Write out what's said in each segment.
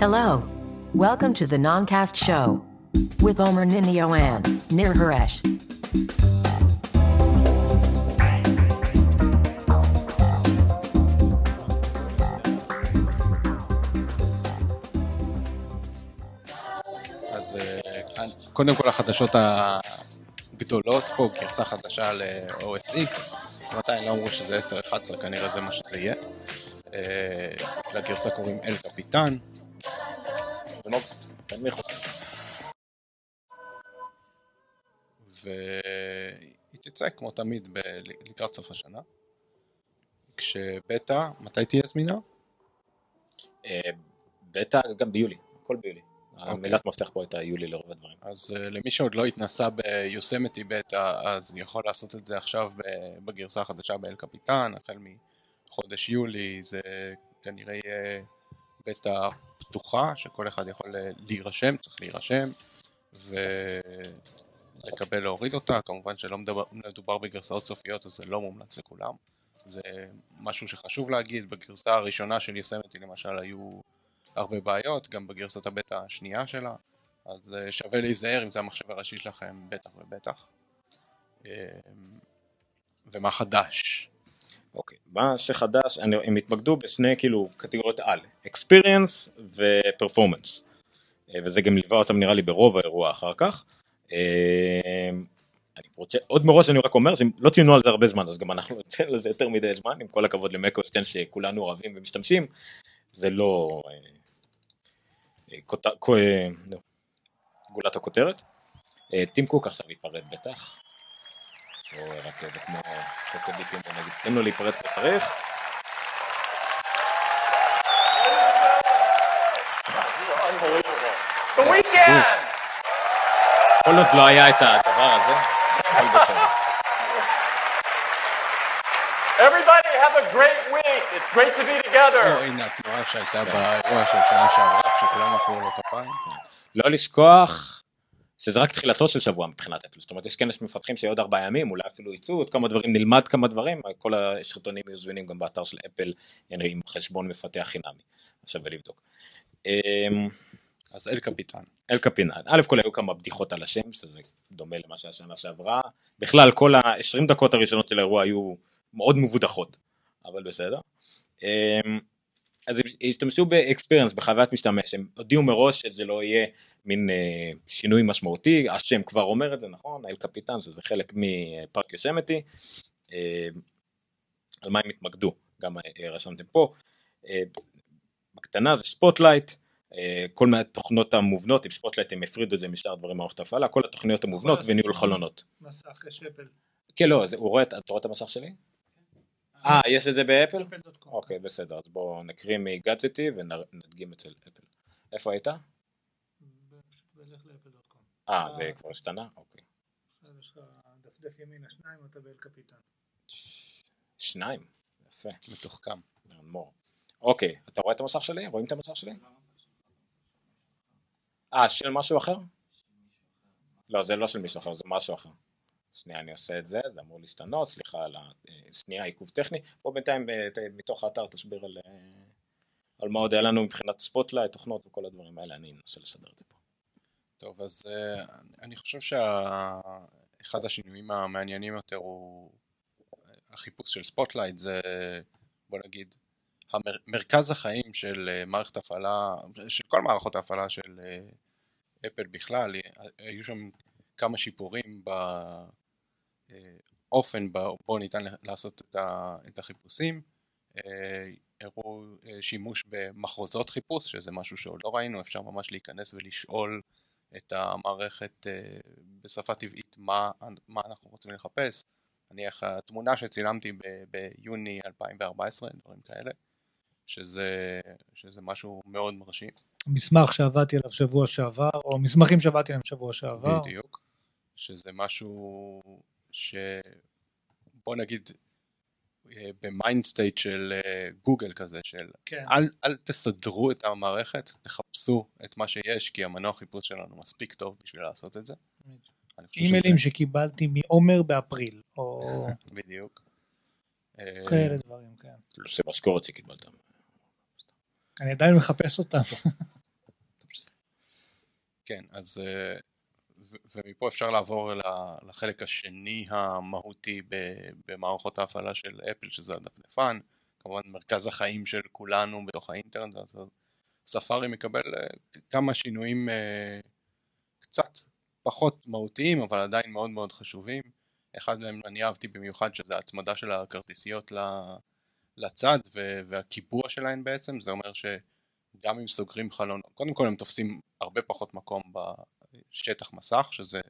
Hello. Welcome to the Noncast Show with Omer Ninio and Nir Haresh. אה, קודם כל החדשות הגדולות פה, גרסה חדשה ל-OS X, עדיין לא אמרו שזה 10-11, כנראה זה מה שזה יהיה. אה, לגרסה קוראים אל קפיטן. חוץ. והיא תצא כמו תמיד ב- לקראת סוף השנה. כשבטא, מתי תהיה זמינה? אה, בטא גם ביולי, הכל ביולי. המילת מפתח פה הייתה יולי לרוב הדברים. אז אה, למי שעוד לא התנסה ביוסמתי בטא, אז יכול לעשות את זה עכשיו בגרסה החדשה באל קפיטן, החל מחודש יולי, זה כנראה יהיה בטא פתוחה, שכל אחד יכול אה, להירשם, צריך להירשם, ולקבל להוריד אותה, כמובן שלא מדובר, מדובר בגרסאות סופיות, אז זה לא מומלץ לכולם. זה משהו שחשוב להגיד, בגרסה הראשונה של יוסמתי למשל היו הרבה בעיות, גם בגרסת הבטא השנייה שלה, אז אה, שווה להיזהר אם זה המחשב הראשי שלכם, בטח ובטח. אה, ומה חדש? אוקיי, מה שחדש, אני- הם התמקדו בשני כאילו קטגוריות על, experience ו-performance. אה, וזה גם ליווה אותם נראה לי ברוב האירוע אחר כך. אה, אני רוצה, עוד מראש אני רק אומר לא ציינו על זה הרבה זמן אז גם אנחנו ניתן לזה יותר מדי זמן עם כל הכבוד למקו סטן שכולנו אוהבים ומשתמשים זה לא אה, נו, גולת הכותרת. טים קוק עכשיו ייפרד בטח. או זה כמו בוא נגיד תן לו להיפרד כמו שצריך. כל עוד לא היה את הדבר הזה. הכל בסדר. Everybody have a great week. It's great to be או together. הנה התנועה שהייתה באירוע של שנה שעברה, כשכולם עפו לו כפיים. לא לשכוח שזה רק תחילתו של שבוע מבחינת אפל, זאת אומרת יש כאלה שמפתחים שעוד ארבעה ימים אולי אפילו יצאו עוד כמה דברים נלמד כמה דברים כל השרטונים יהיו זמינים גם באתר של אפל עם חשבון מפתח חינמי עכשיו ולבדוק. אמ, אז אל קפיטן. אל קפינן, א' כל היו כמה בדיחות על השם שזה דומה למה שהיה שנה שעברה בכלל כל ה-20 דקות הראשונות של האירוע היו מאוד מבודחות אבל בסדר. אמ, אז הם השתמשו באקספיריאנס בחוויית משתמש הם הודיעו מראש שזה לא יהיה מין אה, שינוי משמעותי השם כבר אומר את זה נכון אל קפיטן שזה חלק מפארק יושמתי אה, על מה הם התמקדו גם אה, רשמתם פה אה, בקטנה זה ספוטלייט אה, כל מהתוכנות המובנות עם ספוטלייט הם הפרידו את זה משאר דברים במערכת ההפעלה כל התוכניות המובנות וניהול חלונות. מסך יש אפל. כן לא זה- הוא רואה את רואה את המסך שלי? אה יש את זה באפל? אוקיי בסדר אז בואו נקריא מגאדג'טי ונדגים אצל אפל. איפה היית? בלך לאפל.קום. אה זה כבר השתנה? אוקיי. עכשיו יש לך דפדף ימינה שניים אתה באל קפיטן. שניים. יפה. מתוחכם. מור. אוקיי אתה רואה את המסך שלי? רואים את המסך שלי? אה של משהו אחר? לא זה לא של מישהו אחר זה משהו אחר. שנייה אני עושה את זה זה אמור להשתנות סליחה על השנייה עיכוב טכני פה בינתיים אה, מתוך האתר תסביר על, אה, על מה עוד היה לנו מבחינת Spotlight תוכנות וכל הדברים האלה אני אנסה לסדר את זה פה. טוב, אז אה, אני חושב שאחד השינויים המעניינים יותר הוא אה, החיפוש של Spotlight, זה בוא נגיד המר, מרכז החיים של אה, מערכת הפעלה, של כל מערכות ההפעלה של אפל בכלל, היו שם כמה שיפורים באופן בו ניתן לעשות את החיפושים. הראו שימוש במחרוזות חיפוש, שזה משהו שעוד לא ראינו, אפשר ממש להיכנס ולשאול את המערכת אה, בשפה טבעית מה, מה אנחנו רוצים לחפש. נניח התמונה שצילמתי ב- ביוני 2014, דברים כאלה, שזה, שזה משהו מאוד מרשים. מסמך שעבדתי עליו שבוע שעבר, או מסמכים שעבדתי עליהם שבוע שעבר. בדיוק. שזה משהו ש... בוא נגיד ב-mind state של אה, גוגל כזה, של כן. אל, אל תסדרו את המערכת, תחפשו את מה שיש, כי המנוע חיפוש שלנו מספיק טוב בשביל לעשות את זה. אימיילים שקיבלתי מעומר באפריל, או בדיוק. אה, כאלה דברים, כן. נושא משכורת שקיבלת. אני עדיין מחפש אותם. כן, אז אה, ומפה אפשר לעבור לחלק השני המהותי במערכות ההפעלה של אפל, שזה הדפדפן, כמובן מרכז החיים של כולנו בתוך האינטרנט, אז ספארי מקבל אה, כמה שינויים אה, קצת פחות מהותיים, אבל עדיין מאוד מאוד חשובים. אחד מהם אני אהבתי במיוחד, שזה ההצמדה של הכרטיסיות לצד והקיבוע שלהן בעצם, זה אומר שגם אם סוגרים חלון, קודם כל הם תופסים הרבה פחות מקום בשטח מסך, שזה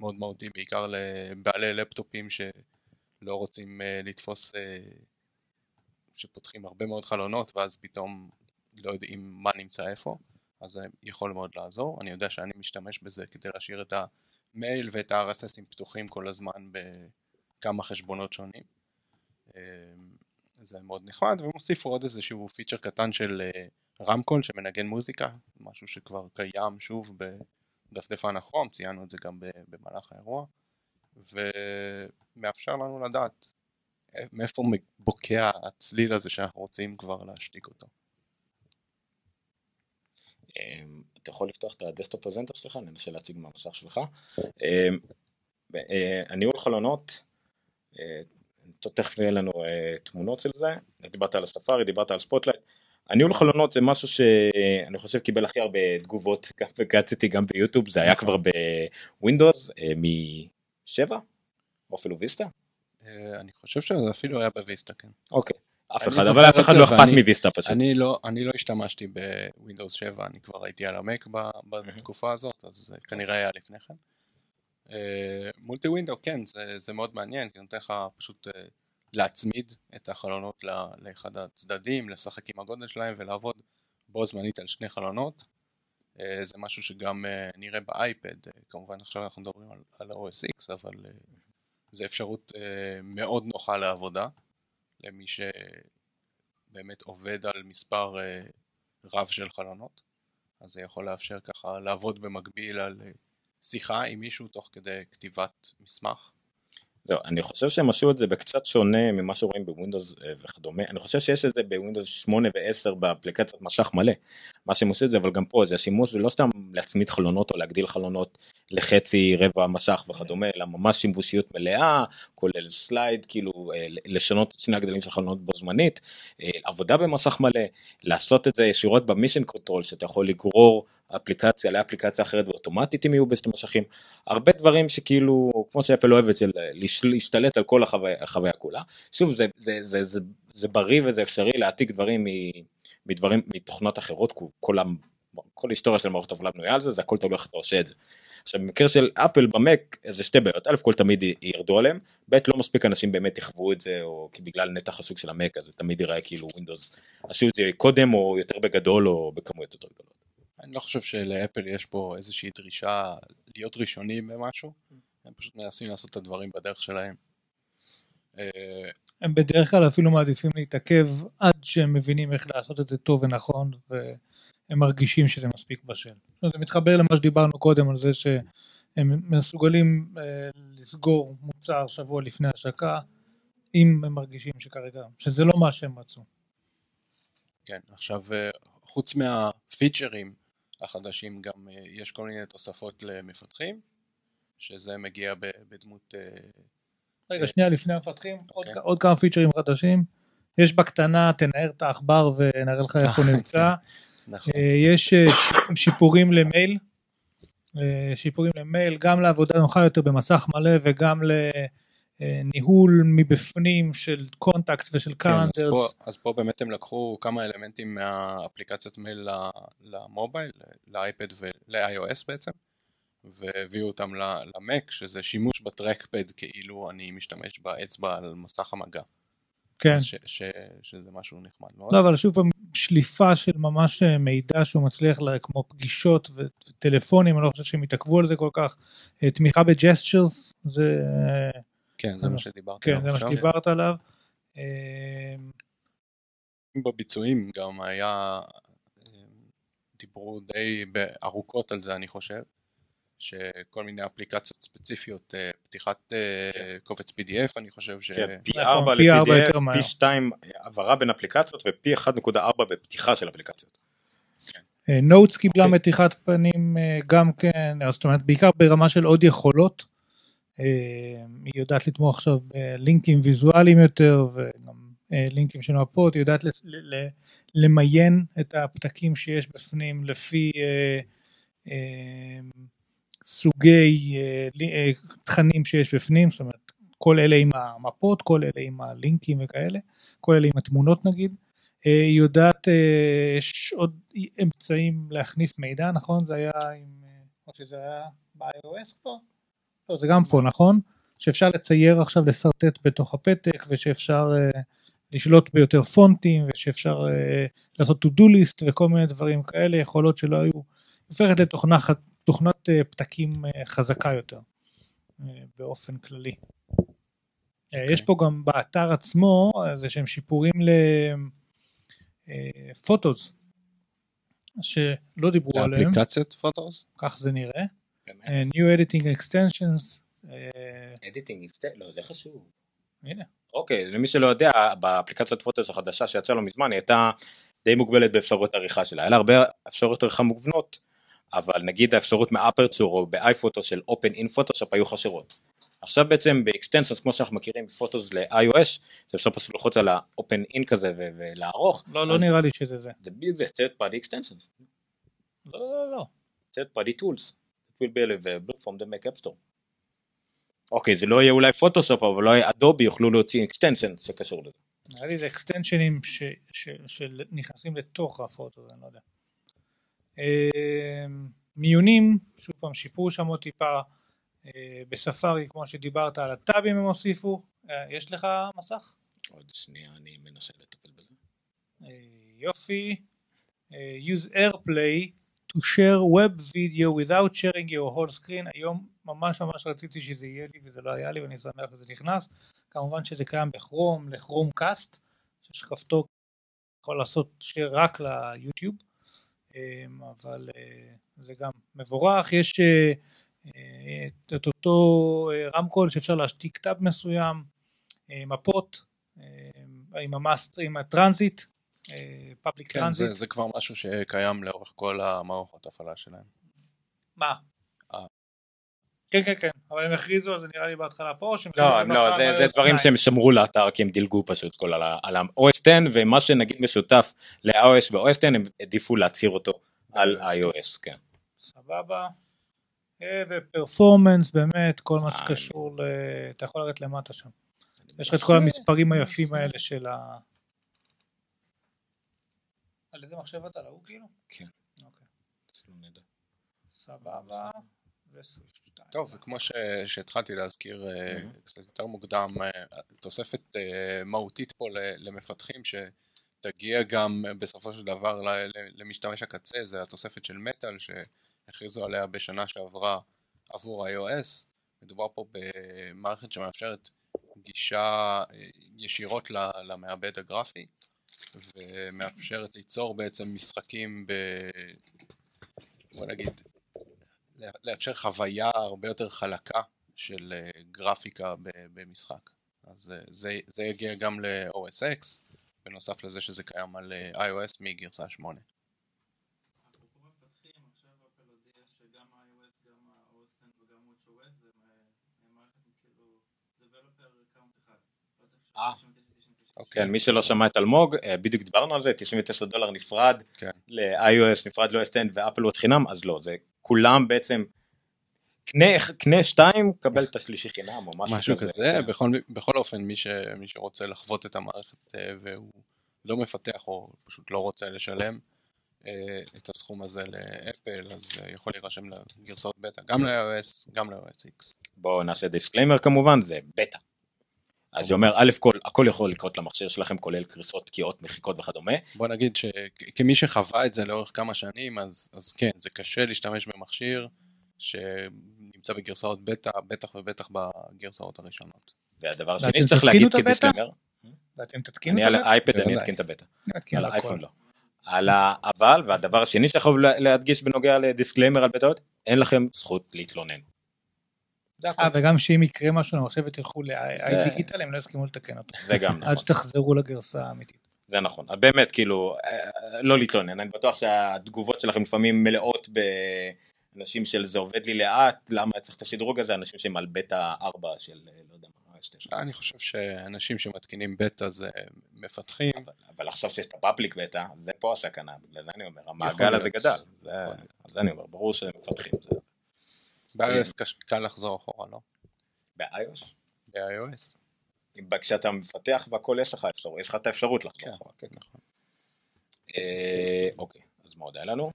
מאוד מהותי בעיקר לבעלי לפטופים שלא רוצים אה, לתפוס, אה, שפותחים הרבה מאוד חלונות ואז פתאום לא יודעים מה נמצא איפה, אז זה יכול מאוד לעזור. אני יודע שאני משתמש בזה כדי להשאיר את המייל ואת ה-RSSים פתוחים כל הזמן בכמה חשבונות שונים. אה, זה מאוד נחמד, הוסיפו עוד איזשהו פיצ'ר קטן של רמקול שמנגן מוזיקה, משהו שכבר קיים שוב בדפדפן הכרום, ציינו את זה גם במהלך האירוע, ומאפשר לנו לדעת מאיפה בוקע הצליל הזה שאנחנו רוצים כבר להשתיק אותו. אמ, אתה יכול לפתוח את ה-desktop presenter שלך, ננסה להציג מהמסך שלך. אמ, אה, הניהול חלונות, אה, תכף יהיה לנו אה, תמונות של זה, דיברת על ה-Safari, דיברת על Spotlight. הניהול חלונות זה משהו שאני חושב קיבל הכי הרבה תגובות גם בגאדג'טי גם ב-YouTube זה היה כבר ב-Windows מ-7 או אפילו Vista אה, אני חושב שזה אפילו היה ב-Vista, כן. אוקיי אף אחד אבל אף אחד לא אכפת מוויסטה פשוט אני לא, אני לא השתמשתי בווינדוס 7, אני כבר הייתי על המק בתקופה הזאת, אז כנראה היה לפני כן. מולטי ווינדו, כן, זה, זה מאוד מעניין, כי נותן לך פשוט אה, להצמיד את החלונות לאחד הצדדים, לשחק עם הגודל שלהם ולעבוד בו זמנית על שני חלונות. אה, זה משהו שגם אה, נראה באייפד, אה, כמובן עכשיו אנחנו מדברים על, על ה-OS X, אבל זה אפשרות מאוד נוחה לעבודה, למי שבאמת עובד על מספר רב של חלונות, אז זה יכול לאפשר ככה לעבוד במקביל על שיחה עם מישהו תוך כדי כתיבת מסמך. זהו, אני חושב שהם עשו את זה בקצת שונה ממה שרואים בווינדוס אה, וכדומה. אני חושב שיש את זה בווינדוס 8 ו-10 באפליקציית משך מלא. מה שהם עושים את זה, אבל גם פה זה השימוש זה לא סתם להצמיד חלונות או להגדיל חלונות לחצי רבע מסך וכדומה, אלא ממש שימושיות מלאה, כולל slide, כאילו אה, לשנות את שני הגדלים של חלונות בו זמנית, אה, עבודה במסך מלא, לעשות את זה ישירות ב-Mission Control, שאתה יכול לגרור אפליקציה לאפליקציה אחרת ואוטומטית הם יהיו בשני מסכים. הרבה דברים שכאילו כמו ש-Apple אוהבת של להשתלט על כל החוויה, החוויה כולה. שוב זה, זה, זה, זה, זה בריא וזה אפשרי להעתיק דברים מדברים מתוכנות אחרות כל, כל, ה- כל ההיסטוריה של מערכת הפעלה בנויה על זה זה הכל תלוי איך אתה עושה את זה. עכשיו במקרה של אפל במק זה שתי בעיות א' כל תמיד ירדו עליהם ב' לא מספיק אנשים באמת יחוו את זה או כי בגלל נתח השוק של המק אז זה תמיד ייראה כאילו ווינדוס עשו את זה קודם או יותר בגדול או בכמויות יותר גדולות. אני לא חושב שלאפל יש פה איזושהי דרישה להיות ראשונים במשהו, הם פשוט מנסים לעשות את הדברים בדרך שלהם. אה, הם בדרך כלל אפילו מעדיפים להתעכב עד שהם מבינים איך לעשות את זה טוב ונכון והם מרגישים שזה מספיק בשל. זה מתחבר למה שדיברנו קודם על זה שהם מסוגלים אה, לסגור מוצר שבוע לפני השקה אם הם מרגישים שכרגע, שזה לא מה שהם רצו. כן, עכשיו אה, חוץ מהפיצ'רים החדשים גם אה, יש כל מיני תוספות למפתחים, שזה מגיע בדמות אה, רגע, שנייה לפני המפתחים, עוד, אוקיי. עוד כמה פיצ'רים חדשים. יש בקטנה, תנער את העכבר ונראה לך איפה הוא נמצא. נכון, אה, יש אה, שיפורים ל-Mail, אה, שיפורים ל-Mail, גם לעבודה נוחה יותר במסך מלא וגם לניהול מבפנים של contact ושל כן, אז, calendars. פה, אז פה באמת הם לקחו כמה אלמנטים מהאפליקציית מייל למובייל, לאייפד ול-iOS בעצם, והביאו אותם למק, שזה שימוש בטרקפד כאילו אני משתמש באצבע על מסך המגע, כן. ש, ש, שזה משהו נחמד מאוד. לא, אבל שוב פעם, שליפה של ממש אה, מידע שהוא מצליח, ל- כמו פגישות וטלפונים, אני לא חושב שהם התעכבו על זה כל כך. אה, תמיכה בג'סטשרס, זה... אה, כן, זה מה כן, עליו זה מה. שדיברת עליו. אה, בביצועים גם היה, אה, דיברו די ארוכות על זה אני חושב, שכל מיני אפליקציות ספציפיות, אה, פתיחת אה, קובץ PDF אני חושב ש... כן, פי נכון, 4 פי ארבע ל-PDF. פי 2 העברה בין אפליקציות ופי 1.4 בפתיחה של אפליקציות. נוטס קיבלה אוקיי. מתיחת פנים אה, גם כן, אז זאת אומרת בעיקר ברמה של עוד יכולות. אה, היא יודעת לתמוך עכשיו בלינקים ויזואליים יותר וגם אה, לינקים של מפות, היא יודעת למיין את הפתקים שיש בפנים לפי אה, סוגי תכנים שיש בפנים, זאת אומרת כל אלה עם המפות, כל אלה עם הלינקים וכאלה, כל אלה עם התמונות נגיד. היא יודעת, יש עוד אמצעים להכניס מידע, נכון? זה היה עם, או שזה היה ב-iOS כבר? לא, זה גם פה, נכון? שאפשר לצייר עכשיו, לשרטט בתוך הפתק, ושאפשר אה, לשלוט ביותר פונטים, ושאפשר אה, לעשות to do list וכל מיני דברים כאלה, יכולות שלא היו, הופכת לתוכנה ח- תוכנת אה, פתקים אה, חזקה יותר, אה, באופן כללי. אה, יש פה גם באתר עצמו איזה שהם שיפורים לפוטוס, שלא דיברו עליהם, אפליקציית פוטוס? כך זה נראה. אה, New Editing Extensions, אה, editing, לא זה חשוב. הנה, אוקיי, למי שלא יודע, באפליקציית Photos החדשה שיצאה לא מזמן, היא הייתה די מוגבלת באפשרות עריכה שלה. היה לה הרבה אפשרויות עריכה מובנות, אבל נגיד האפשרות מ Aperture או ב iPhoto של Open in Photoshop היו חסרות. עכשיו בעצם ב extensions כמו שאנחנו מכירים ב Photos ל-iOS, שאפשר פשוט ללחוץ על ה-Open in כזה ו- ולערוך. לא, לא נראה לי שזה זה. זה בדיוק זה third party extensions, לא, לא, לא. third party tools, will be available from the Mac App Store. אוקיי, זה לא יהיה אולי פוטושופ, אבל אולי אדובי יוכלו להוציא extension שקשור לזה. נראה לי זה extension-ים שנכנסים לתוך ה Photo, אני לא יודע. אה, מיונים, שוב פעם שיפרו שם עוד טיפה אה, בספארי, כמו שדיברת על הטאבים הם הוסיפו. אה, יש לך מסך? עוד שנייה אני מנסה לטפל בזה. יופי. use AirPlay to share web video without sharing your whole screen. היום ממש ממש רציתי שזה יהיה לי וזה לא היה לי ואני שמח שזה נכנס. כמובן שזה קיים בכרום, לכרום קאסט, שיש כפתור יכול לעשות share רק ליוטיוב, אה, אבל אה, זה גם מבורך. יש אה, אה, את אותו רמקול שאפשר להשתיק טאב מסוים, מפות, עם המאסטר, עם ה transit, public כן, transit. זה, זה כבר משהו שקיים לאורך כל המערכות הפעלה שלהם. מה? אה. כן כן כן, אבל הם הכריזו על זה נראה לי בהתחלה פה, שהם לא, לא, זה, זה דברים 2. שהם שמרו לאחר כי הם דילגו פשוט כל על, ה-OS 10 ומה שנגיד משותף ל-iOS ו-OS 10 הם העדיפו להצהיר אותו על iOS, כן. סבבה. אה, ו performance באמת, כל מה אה, שקשור ל... אתה יכול לרדת למטה שם. יש לך את כל המספרים היפים האלה של ה... על איזה מחשב אתה? להוא כאילו? כן. אוקיי. נדע. סבבה. וסוויץ' שתיים. טוב, וכמו שהתחלתי להזכיר אה. קצת יותר מוקדם, אה, תוספת אה, מהותית פה למפתחים שתגיע גם בסופו של דבר למשתמש הקצה, זה התוספת של מטאל שהכריזו עליה בשנה שעברה עבור iOS. מדובר פה במערכת שמאפשרת גישה ישירות למעבד הגרפי ומאפשרת ליצור בעצם משחקים ב... בוא נגיד לאפשר חוויה הרבה יותר חלקה של אה, גרפיקה במשחק. אז אה, זה, זה יגיע גם ל-OS X, בנוסף לזה שזה קיים על אה, iOS מגרסה 8. אה. אוקיי. כן, מי שלא שמע את אלמוג, אה, בדיוק דיברנו על זה, 99 דולר נפרד, כן. ל-iOS נפרד לא S10 ואפל וואץ' חינם, אז לא, זה כולם בעצם, קנה, קנה שתיים, קבל את השלישי חינם או משהו, משהו כזה, כן. בכל, בכל אופן מי, ש, מי שרוצה לחוות את המערכת אה, והוא לא מפתח או פשוט לא רוצה לשלם אה, את הסכום הזה לאפל, אז יכול להירשם לגרסאות בטא, גם ל-iOS, גם ל-iOS X. בואו נעשה disclaimer כמובן, זה בטא. אז זה אומר, א' כל, הכל יכול לקרות למכשיר שלכם, כולל קריסות, תקיעות, מחיקות וכדומה. בוא נגיד שכמי שחווה את זה לאורך כמה שנים, אז, אז כן, זה קשה להשתמש במכשיר שנמצא בגרסאות בטא, בטח ובטח בגרסאות הראשונות. והדבר השני שצריך להגיד הבטא? כ disclaimer, ואתם תתקינו אני את על הבטא? האייפד אני. אתקין את הבטא, אני על על האייפון. לא. על ה... אבל, והדבר השני שיכול לה- להדגיש בנוגע ל disclaimer על בטאות, אין לכם זכות להתלונן. אה, וגם שאם יקרה משהו למחשב ותלכו זה- ל-i דיגיטל הם לא יסכימו לתקן אותו. זה גם עד נכון. שתחזרו לגרסה האמיתית. זה נכון, באמת כאילו, אה, לא להתלונן, אני בטוח שהתגובות שלכם לפעמים מלאות באנשים של זה עובד לי לאט, למה צריך את השדרוג הזה, אנשים שהם על בטא 4 של אה, לא יודע מה, יש תשע. אני חושב שאנשים שמתקינים בטא זה מפתחים, אבל, אבל עכשיו שיש את הפאבליק בטא, זה פה הסכנה, בגלל זה אני אומר, המעגל הזה. גדל, זה, אני אומר, ברור שהם מפתחים, זה ב-iOS קל לחזור אחורה, לא? ב-iOS, ב-iOS. כשאתה מפתח והכל יש לך אפשרות, יש לך את האפשרות לחזור כן, אחורה, כן, כן. נכון. אה, אוקיי, אז מה עוד היה לנו?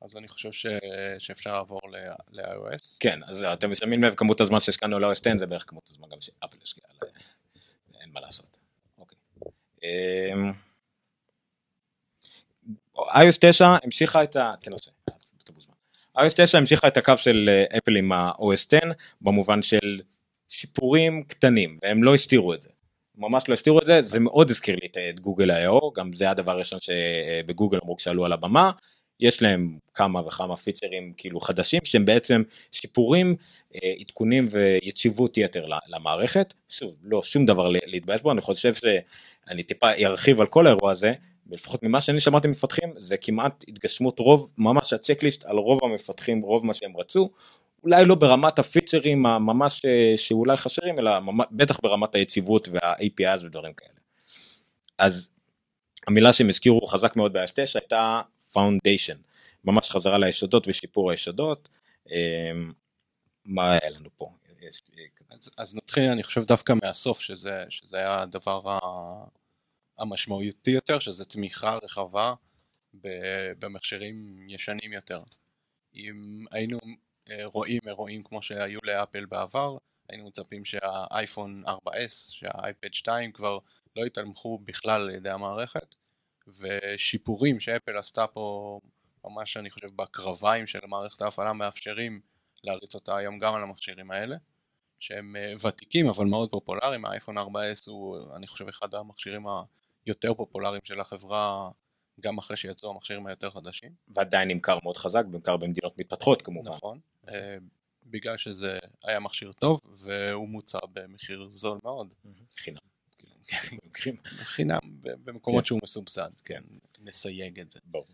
אז אני חושב ש... שאפשר לעבור ל-iOS. כן, אז אתם שמים לב כמות הזמן שהשקענו ל-OS 10 זה בערך כמות הזמן גם שאפל השקיעה, אין מה לעשות. אוקיי. אמ, iOS 9 המשיכה את ה... תנסה. iOS 9 המשיכה את הקו של אה, אפל עם ה-OS 10 במובן של שיפורים קטנים והם לא הסתירו את זה. ממש לא הסתירו את זה, זה מאוד הזכיר לי את- גוגל I.O, גם זה הדבר הראשון שבגוגל אמרו כשעלו על הבמה. יש להם כמה וכמה פיצ'רים כאילו חדשים שהם בעצם שיפורים, אה, עדכונים ויציבות יתר למערכת. שוב, לא שום דבר להתבייש בו, אני חושב שאני טיפה ארחיב על כל האירוע הזה, ולפחות ממה שאני שמעתי ממפתחים זה כמעט התגשמות רוב, ממש הצ'קליסט על רוב המפתחים, רוב מה שהם רצו. אולי לא ברמת הפיצ'רים הממש אה, שאולי חסרים, אלא בטח ברמת היציבות וה-APIs ודברים כאלה. אז המילה שהם הזכירו חזק מאוד ב-S9 הייתה Foundation, ממש חזרה ליסודות ושיפור היסודות. אמ, מה היה לנו פה? אז, אז נתחיל אני חושב דווקא מהסוף שזה, שזה היה הדבר המשמעותי יותר שזה תמיכה רחבה במכשירים ישנים יותר. אם היינו אה, רואים אירועים כמו שהיו לאפל בעבר היינו מצפים שהאייפון 4S שהאייפד 2 כבר לא יתמכו בכלל על ידי המערכת ושיפורים שאפל עשתה פה ממש אני חושב בקרביים של מערכת ההפעלה מאפשרים להריץ אותה היום גם על המכשירים האלה שהם אה, ותיקים אבל מאוד פופולריים, האייפון 4S הוא אני חושב אחד המכשירים היותר פופולריים של החברה גם אחרי שיצאו המכשירים היותר חדשים. ועדיין נמכר מאוד חזק, נמכר במדינות מתפתחות כמובן. נכון. אה, בגלל שזה היה מכשיר טוב והוא מוצע במחיר זול מאוד. חינם. במקרים- חינם במקומות כן. שהוא מסובסד, כן, נסייג את זה. ברור.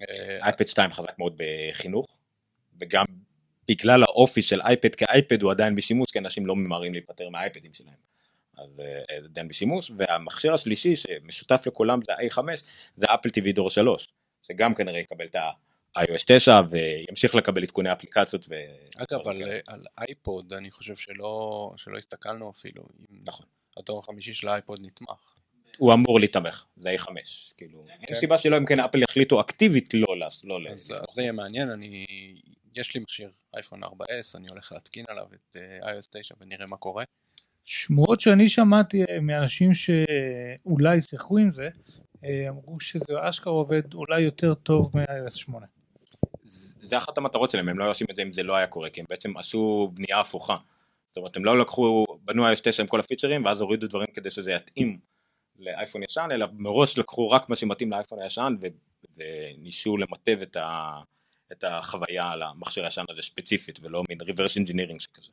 אה, אייפד 2 חזק מאוד בחינוך, וגם בגלל האופי של אייפד כאייפד הוא עדיין בשימוש, כי אנשים לא ממהרים להיפטר מהאייפדים שלהם. אז אה, עדיין בשימוש, והמכשיר השלישי שמשותף לכולם זה ה-A5, זה אפל TV דור 3, שגם כנראה יקבל את ה-iOS 9 וימשיך לקבל עדכוני אפליקציות. ו... אגב, על, על אייפוד אני חושב שלא, שלא הסתכלנו אפילו. אם נכון. התור החמישי של האייפוד נתמך. הוא אמור להתמך, זה A5, כאילו, אין כן. סיבה שלא אם כן אפל יחליטו אקטיבית לא לא אז. אז זה יהיה מעניין, אני, יש לי מכשיר אייפון 4S, אני הולך להתקין עליו את uh, iOS 9 ונראה מה קורה. שמועות שאני שמעתי אה, מאנשים שאולי שיחקו עם זה, אה, אמרו שזה אשכרה עובד אולי יותר טוב מ-iOS 8. זה אחת המטרות שלהם, הם לא היו עושים את זה אם זה לא היה קורה, כי הם בעצם עשו בנייה הפוכה. זאת אומרת, הם לא לקחו, בנו iOS 9 עם כל הפיצ'רים, ואז הורידו דברים כדי שזה יתאים לאייפון ישן, אלא מראש לקחו רק מה שמתאים לאייפון הישן, ו- וניסו למטב את, ה- את החוויה על המכשיר הישן הזה ספציפית, ולא מין reverse engineering שכזה.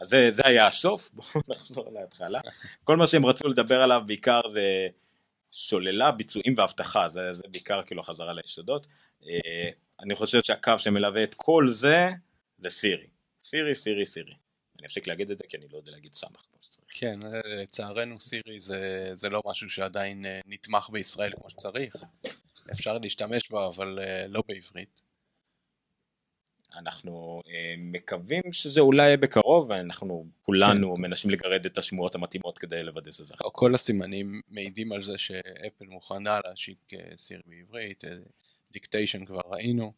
אז זה, זה היה הסוף, בואו נחזור להתחלה. כל מה שהם רצו לדבר עליו בעיקר זה סוללה, ביצועים ואבטחה, זה, זה בעיקר כאילו חזרה ליסודות. אה, אני חושב שהקו שמלווה את כל זה, זה סירי. סירי, סירי, סירי. אני אפסיק להגיד את זה כי אני לא יודע להגיד סמך כמו שצריך. כן, אה, לצערנו סירי זה, זה לא משהו שעדיין אה, נתמך בישראל כמו שצריך. אפשר להשתמש בה, אבל לא בעברית. אנחנו אה, מקווים שזה אולי יהיה בקרוב, ואנחנו כולנו מנסים לגרד את השמועות המתאימות כדי לוודא שזה. כל הסימנים מעידים על זה שאפל מוכנה להשיק אה, סירי בעברית, אה, דיקטיישן כבר ראינו.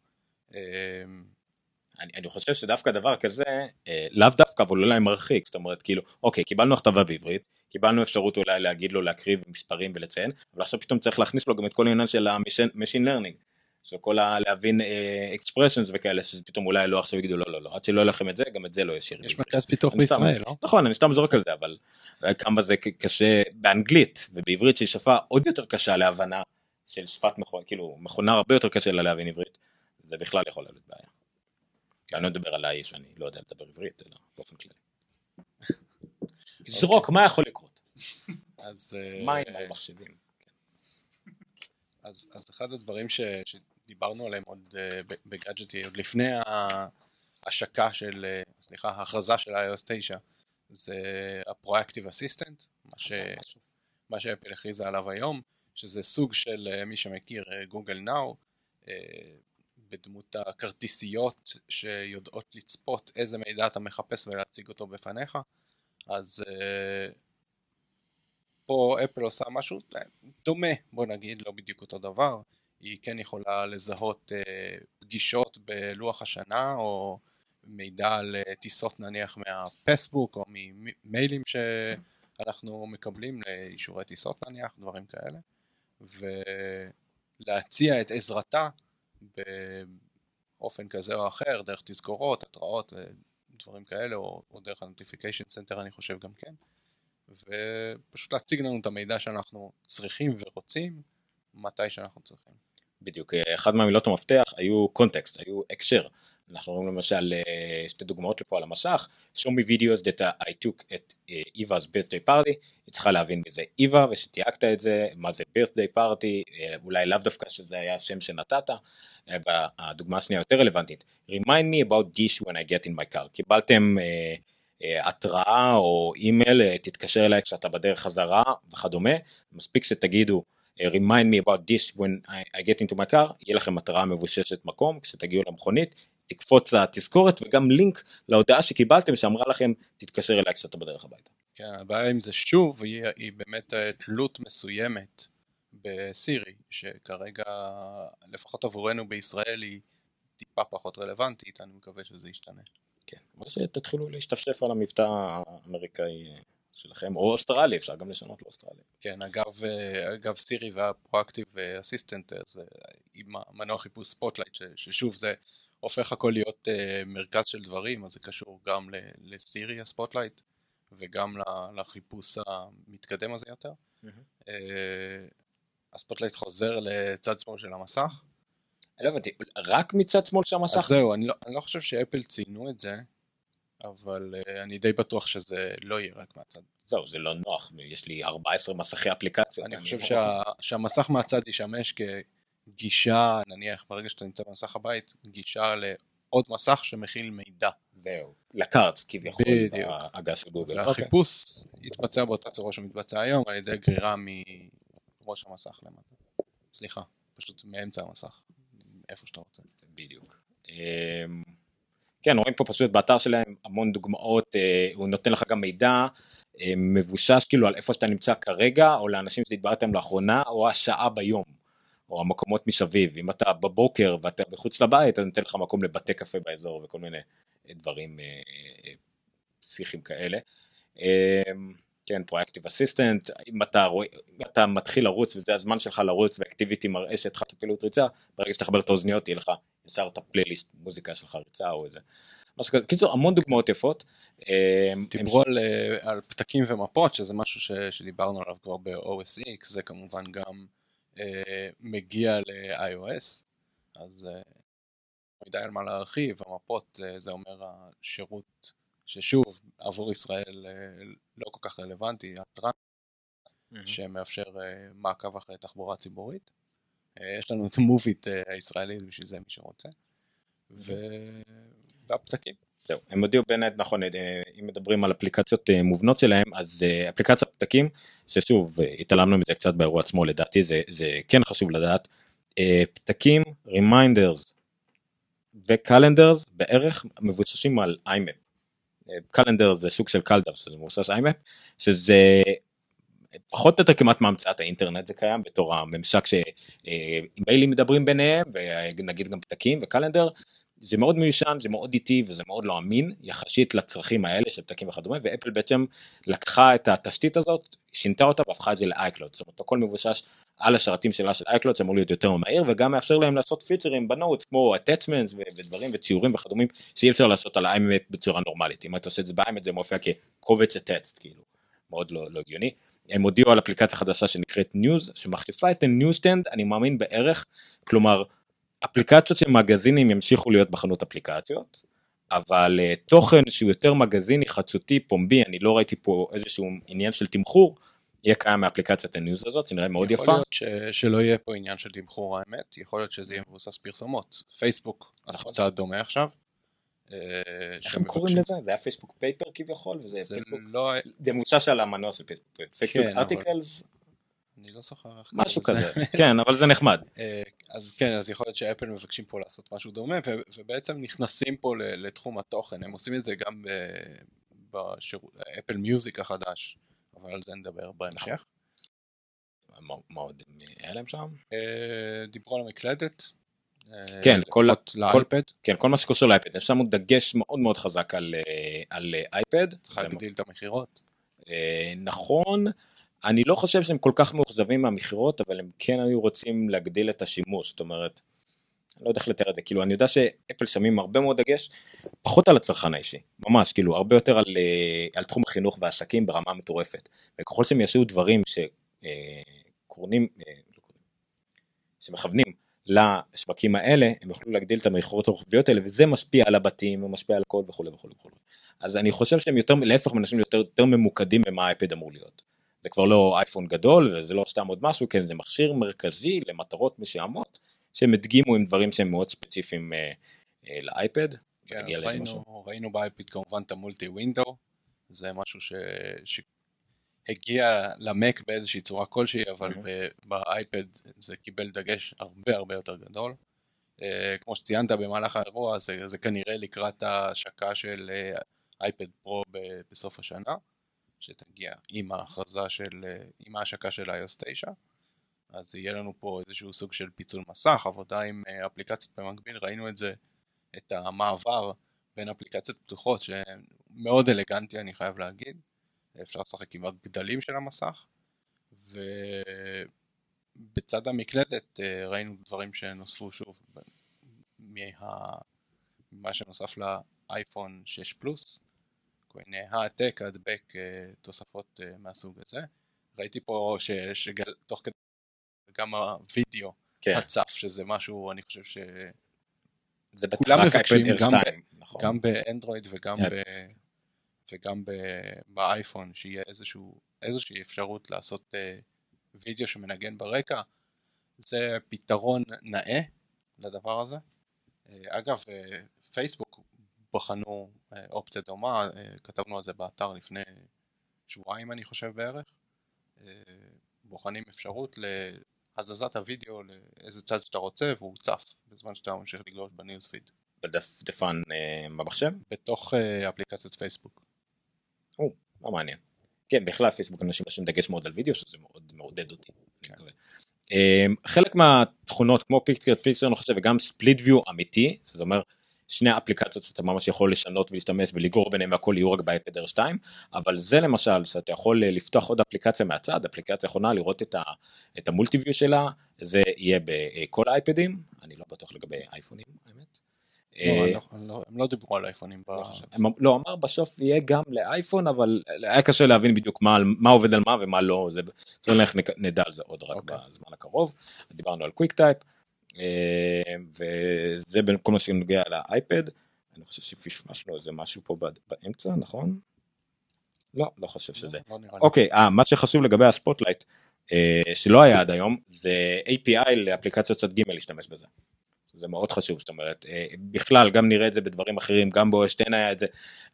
אני, אני חושב שדווקא דבר כזה, אה, לאו דווקא, אבל אולי מרחיק, זאת אומרת, כאילו, אוקיי, קיבלנו הכתבה בעברית, קיבלנו אפשרות אולי להגיד לו להקריב מספרים ולציין, אבל עכשיו פתאום צריך להכניס לו גם את כל העניין של ה-machine learning, של כל ה... להבין אה, expressions וכאלה, שזה פתאום אולי לא עכשיו יגידו לא, לא, לא, עד שלא יהיה לכם את זה, גם את זה לא ישיר. יש מרכז פיתוח אני בישראל, לא? נכון, אני סתם זורק על זה, אבל אה, כמה זה קשה באנגלית ובעברית שהיא שפה עוד יותר קשה להבנה של שפת מכונה, כאילו מכונה הרבה יותר קשה לה להבין עברית, זה בכלל יכול להיות בעיה. כי אני לא מדבר עליי שאני לא יודע לדבר עברית, אלא באופן כללי. זרוק, מה יכול לקרות? אז, אה, מים על מחשבים. אז, אז אחד הדברים ש, שדיברנו עליהם עוד אה, בגאדג'טי, עוד לפני ההשקה של, אה, סליחה, ההכרזה של iOS 9, זה ה-Proactive Assistant, מה, ש, מה שאפל הכריזה עליו היום, שזה סוג של, אה, מי שמכיר, גוגל נאו, בדמות הכרטיסיות שיודעות לצפות איזה מידע אתה מחפש ולהציג אותו בפניך, אז פה אפל עושה משהו אה, דומה, בוא נגיד, לא בדיוק אותו דבר, היא כן יכולה לזהות אה, פגישות בלוח השנה או מידע על אה, טיסות נניח מהפסבוק או ממיילים שאנחנו מקבלים לאישורי טיסות נניח, דברים כאלה, ולהציע את עזרתה באופן כזה או אחר, דרך תזכורות, התראות, דברים כאלה, או, או דרך ה-Notification Center אני חושב גם כן. ופשוט להציג לנו את המידע שאנחנו צריכים ורוצים מתי שאנחנו צריכים. בדיוק, אחד מהמילות המפתח היו קונטקסט, היו הקשר. אנחנו רואים למשל אה, שתי דוגמאות לפה על המסך, show me videos that I took at אה, Eva's birthday party, היא צריכה להבין מי זה Eva ושתייגת את זה, מה זה birthday party, אה, אולי לאו דווקא שזה היה השם שנתת, והדוגמה השנייה יותר רלוונטית, remind me about dish when I get in my car, קיבלתם אה, התראה או אימייל, אה, תתקשר אליי כשאתה בדרך חזרה וכדומה, מספיק שתגידו אה, remind me about this when I get into my car, יהיה לכם התראה מבוששת מקום כשתגיעו למכונית, תקפוץ התזכורת וגם לינק להודעה שקיבלתם שאמרה לכם תתקשר אליי כשאתה בדרך הביתה. כן, הבעיה עם זה שוב היא, היא באמת תלות מסוימת בסירי, שכרגע לפחות עבורנו בישראל היא טיפה פחות רלוונטית, אני מקווה שזה ישתנה. כן, אבל שתתחילו להשתפשף על המבטא האמריקאי שלכם, או אוסטרלי, אפשר גם לשנות לאוסטרלי. כן, אגב, אגב סירי וה proactive assistant זה עם המנוע חיפוש Spotlight, ששוב זה הופך הכל להיות uh, מרכז של דברים, אז זה קשור גם לסירי ה Spotlight וגם לחיפוש המתקדם הזה יותר. Mm-hmm. Uh, ה Spotlight חוזר לצד שמאל של המסך, לא הבנתי, רק מצד שמאל של המסך? אז זהו, אני לא, אני לא חושב שאפל ציינו את זה, אבל uh, אני די בטוח שזה לא יהיה רק מהצד. זהו, זה לא נוח, יש לי 14 מסכי אפליקציות. אני חושב שה, שהמסך מהצד ישמש כגישה, נניח ברגע שאתה נמצא במסך הבית, גישה לעוד מסך שמכיל מידע. זהו, לקארץ כביכול, בהגה של גוגל. והחיפוש okay. יתבצע באותה צורה שמתבצע היום על ידי גרירה מראש המסך למטה. סליחה, פשוט מאמצע המסך. איפה שאתה רוצה. בדיוק. אמ, כן, רואים פה פשוט באתר שלהם המון דוגמאות, אה, הוא נותן לך גם מידע אה, מבושש כאילו על איפה שאתה נמצא כרגע, או לאנשים שדיברתם לאחרונה, או השעה ביום, או המקומות מסביב. אם אתה בבוקר ואתה מחוץ לבית, אז נותן לך מקום לבתי קפה באזור וכל מיני אה, דברים, שיחים כאלה. כן, פרויקטיב אסיסטנט, אם אתה, רוא, אם אתה מתחיל לרוץ וזה הזמן שלך לרוץ ואקטיביטי מראה שהתחלת פעילות ריצה, ברגע שתחבר את האוזניות תהיה לך ישר את הפלייליסט מוזיקה שלך ריצה או איזה. משהו כזה, קיצור המון דוגמאות יפות. אה, דיברו על, אה, על פתקים ומפות שזה משהו ש, שדיברנו עליו כבר ב-OS X, זה כמובן גם אה, מגיע ל-iOS, אז אה, מדי על מה להרחיב, המפות אה, זה אומר השירות ששוב עבור ישראל אה, לא כל כך רלוונטי, הטראנס mm-hmm. שמאפשר אה, מעקב אחרי תחבורה ציבורית. אה, יש לנו את המוביט הישראלית בשביל זה מי שרוצה. ו... והפתקים. זהו, הם הודיעו ב Notes, נכון, אם מדברים על אפליקציות מובנות שלהם, אז אפליקציית פתקים, ששוב, התעלמנו מזה קצת באירוע עצמו לדעתי, זה, זה כן חשוב לדעת, פתקים, reminders ו calendars בערך מבוססים על IMAP. calendar זה סוג של calendar שזה מבוסס IMAP שזה פחות או יותר כמעט מהמצאת האינטרנט זה קיים בתור הממשק שאימיילים מדברים ביניהם ונגיד גם פתקים ו calendar זה מאוד מיושן זה מאוד איטי וזה מאוד לא אמין יחסית לצרכים האלה של פתקים וכדומה ואפל בעצם לקחה את התשתית הזאת שינתה אותה והפכה את זה ל iCloud זאת אומרת הכל מבוסס על השרתים שלה של iCloud שאמור להיות יותר מהיר וגם מאפשר להם לעשות פיצ'רים בנוט כמו attachments ודברים וציורים וכדומה שאי אפשר לעשות על ה IMAP בצורה נורמלית. אם אתה עושה את זה ב IMAP זה מופיע כקובץ הטקסט כאילו מאוד לא, לא הגיוני. הם הודיעו על אפליקציה חדשה שנקראת News שמחליפה את ה Newsstand אני מאמין בערך כלומר אפליקציות של מגזינים ימשיכו להיות בחנות אפליקציות אבל uh, תוכן שהוא יותר מגזיני חדשותי פומבי אני לא ראיתי פה איזשהו עניין של תמחור יהיה קיים מאפליקציית ה News הזאת, שנראה מאוד יכול יפה. להיות ש... שלא יהיה פה עניין של תמחור האמת, יכול להיות שזה יהיה מבוסס פרסומות. פייסבוק עשו נכון. צעד דומה עכשיו. אה, איך הם קוראים לזה? זה היה פייסבוק Paper כביכול, זה פייסבוק לא... זה מוצע על המנוע של פייסבוק. פייסבוק כן, אבל- Articles, אני לא זוכר איך משהו כזה. כן, אבל זה נחמד. אה, אז כן, אז יכול להיות שאפל מבקשים פה לעשות משהו דומה, ובעצם נכנסים פה לתחום התוכן, הם עושים את זה גם באפל מיוזיק החדש, אבל על זה נדבר בהמשך. מה עוד היה להם שם? אה, דיברו על המקלדת. אה, כן, כל- לאייפד, כן, כל מה שקשור לאייפד, הם שמו דגש מאוד מאוד חזק על, על אייפד. צריך להגדיל את המכירות. נכון, אני לא חושב שהם כל כך מאוכזבים מהמכירות, אבל הם כן היו רוצים להגדיל את השימוש, זאת אומרת, אני לא יודע איך לתאר את זה, כאילו אני יודע שאפל שמים הרבה מאוד דגש, פחות על הצרכן האישי, ממש, כאילו הרבה יותר על, אה, על תחום החינוך והעסקים ברמה מטורפת, וככל שהם יעשו דברים שקורנים, אה, לא קורנים, שמכוונים לשווקים האלה, הם יוכלו להגדיל את המכירות הרוחביות האלה, וזה משפיע על הבתים, ומשפיע על הכל וכולי וכולי וכולי. אז אני חושב שהם יותר, להפך מנסים להיות יותר, יותר ממוקדים במה האייפד אמור להיות. זה כבר לא אייפון גדול, וזה לא סתם עוד משהו, כן, זה מכשיר מרכזי למטרות מסוימות, שהם הדגימו עם דברים שהם מאוד ספציפיים אה, אה, לאייפד. כן, אז ראינו, משהו. ראינו באייפיד כמובן את המולטי ווינדו, זה משהו ש... שהגיע למק באיזושהי צורה כלשהי, אבל Mhm. ב- באייפד זה קיבל דגש הרבה הרבה יותר גדול. אה, כמו שציינת במהלך האירוע, זה, זה כנראה לקראת ההשקה של אה, אייפד פרו בסוף השנה, שתגיע עם ההכרזה של, אה, עם ההשקה של iOS 9. אז יהיה לנו פה איזשהו סוג של פיצול מסך, עבודה עם אה, אפליקציות במקביל, ראינו את זה, את המעבר בין אפליקציות פתוחות שמאוד אלגנטי אני חייב להגיד, אפשר לשחק עם הגדלים של המסך, ובצד המקלדת אה, ראינו דברים שנוספו שוב מה... ממה שנוסף לאייפון 6 פלוס, כל מיני העתק, הדבק, אה, תוספות אה, מהסוג הזה. ראיתי פה ש... שגל... תוך כדי גם הווידאו כן, הצף, שזה משהו, אני חושב ש... זה כולם רק מבקשים, גם 2, נכון. גם באנדרואיד וגם, יפ. ב... וגם ב... באייפון, שיהיה איזשהו, איזושהי אפשרות לעשות uh, וידאו שמנגן ברקע. זה פתרון נאה לדבר הזה. Uh, אגב, uh, פייסבוק בחנו uh, אופציה דומה, uh, כתבנו על זה באתר לפני שבועיים אני חושב בערך. Uh, בוחנים אפשרות להזזת הוידאו לאיזה צד שאתה רוצה והוא צף בזמן שאתה ממשיך לגלוש בניוזפיד. בדפדפן אה, במחשב, בתוך אה, אפליקציית פייסבוק. או, לא מעניין. כן, בכלל פייסבוק אנשים לשים דגש מאוד על וידאו, שזה מאוד מעודד אותי. כן. אה, חלק מהתכונות כמו פיקצר פיקצר אני חושב וגם ספליט ויו אמיתי שזה אומר שני אפליקציות שאתה ממש יכול לשנות ולהשתמש ולגרור ביניהם והכל יהיו רק באייפד R2 אבל זה למשל שאתה יכול אה, לפתוח עוד אפליקציה מהצד אפליקציה יכולה לראות את, ה, את המולטי ויו שלה זה יהיה בכל האייפדים אני לא בטוח לגבי אייפונים האמת. לא, אה, לא- לא- הם לא דיברו על אייפונים. לא אמר בסוף יהיה גם לאייפון אבל היה קשה להבין בדיוק מה, עובד על מה ומה לא זה נק- נדע על זה עוד רק אוקיי. בזמן הקרוב דיברנו על QuickType וזה בין כל מה שנוגע לאייפד אני חושב שפספסנו איזה משהו פה באמצע נכון? לא לא חושב שזה לא לי. אוקיי אה, מה שחשוב לגבי ה Spotlight אה, שלא היה עד היום זה API לאפליקציות צד ג' להשתמש בזה. זה מאוד חשוב זאת אומרת אה, בכלל גם נראה את זה בדברים אחרים גם ב-OS10 היה את זה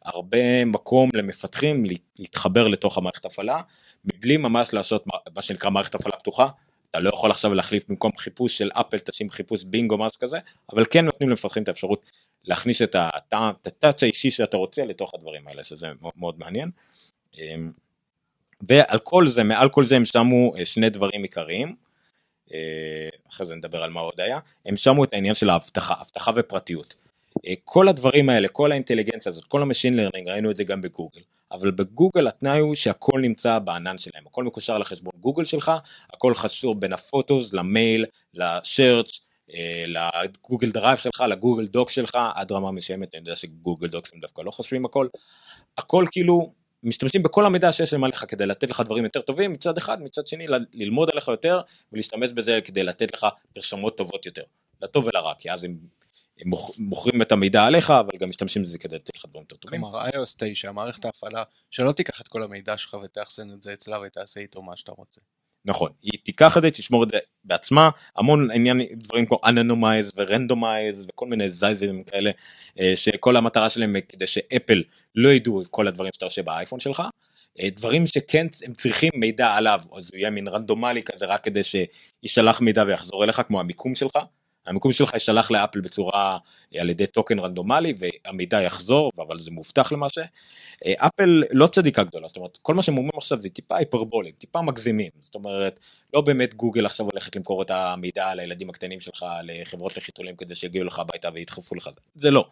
הרבה מקום למפתחים להתחבר לתוך המערכת הפעלה מבלי ממש לעשות מה- מה שנקרא מערכת הפעלה פתוחה. אתה לא יכול עכשיו להחליף במקום חיפוש של אפל תשים חיפוש בינגו משהו כזה אבל כן נותנים למפתחים את האפשרות להכניס את הטעם- את הטאצ' האישי שאתה רוצה לתוך הדברים האלה שזה מאוד, מאוד מעניין. אמ, ועל כל זה מעל כל זה הם שמו אה, שני דברים עיקריים. אה, אחרי זה נדבר על מה עוד היה הם שמו את העניין של האבטחה אבטחה ופרטיות. אה, כל הדברים האלה כל האינטליגנציה הזאת כל ה machine learning ראינו את זה גם בגוגל. אבל בגוגל התנאי הוא שהכל נמצא בענן שלהם. הכל מקושר לחשבון גוגל שלך הכל קשור בין ה Photos למייל ל search אה, ל Google Drive שלך ל Google Doc שלך עד רמה מסוימת אני יודע ש Google Docs הם דווקא לא חושבים הכל. הכל כאילו משתמשים בכל המידע שיש להם עליך כדי לתת לך דברים יותר טובים מצד אחד מצד שני ללמוד עליך יותר ולהשתמש בזה כדי לתת לך פרסומות טובות יותר לטוב ולרע כי אז הם מוכרים את המידע עליך אבל גם משתמשים בזה כדי לתת לך דברים יותר טובים. כלומר iOS 9, מערכת ההפעלה, שלא תיקח את כל המידע שלך ותאחסן את זה אצלה ותעשה איתו מה שאתה רוצה. נכון, היא תיקח את זה, תשמור את זה בעצמה, המון עניין דברים כמו anonymize ו randomize וכל מיני ize-ים כאלה, אה, שכל המטרה שלהם כדי שאפל לא ידעו את כל הדברים שאתה עושה באייפון שלך. אה, דברים שכן הם צריכים מידע עליו, אז הוא יהיה מין רנדומלי כזה רק כדי שישלח מידע ויחזור אליך כמו המיקום שלך. המיקום שלך יישלח לאפל בצורה אה, על ידי טוקן רנדומלי והמידע יחזור אבל זה מובטח למעשה. אה, אפל לא צדיקה גדולה זאת אומרת כל מה שהם אומרים עכשיו זה טיפה היפרבולים טיפה מגזימים זאת אומרת לא באמת גוגל עכשיו הולכת למכור את המידע לילדים הקטנים שלך לחברות לחיתולים כדי שיגיעו לך הביתה וידחפו לך זה לא.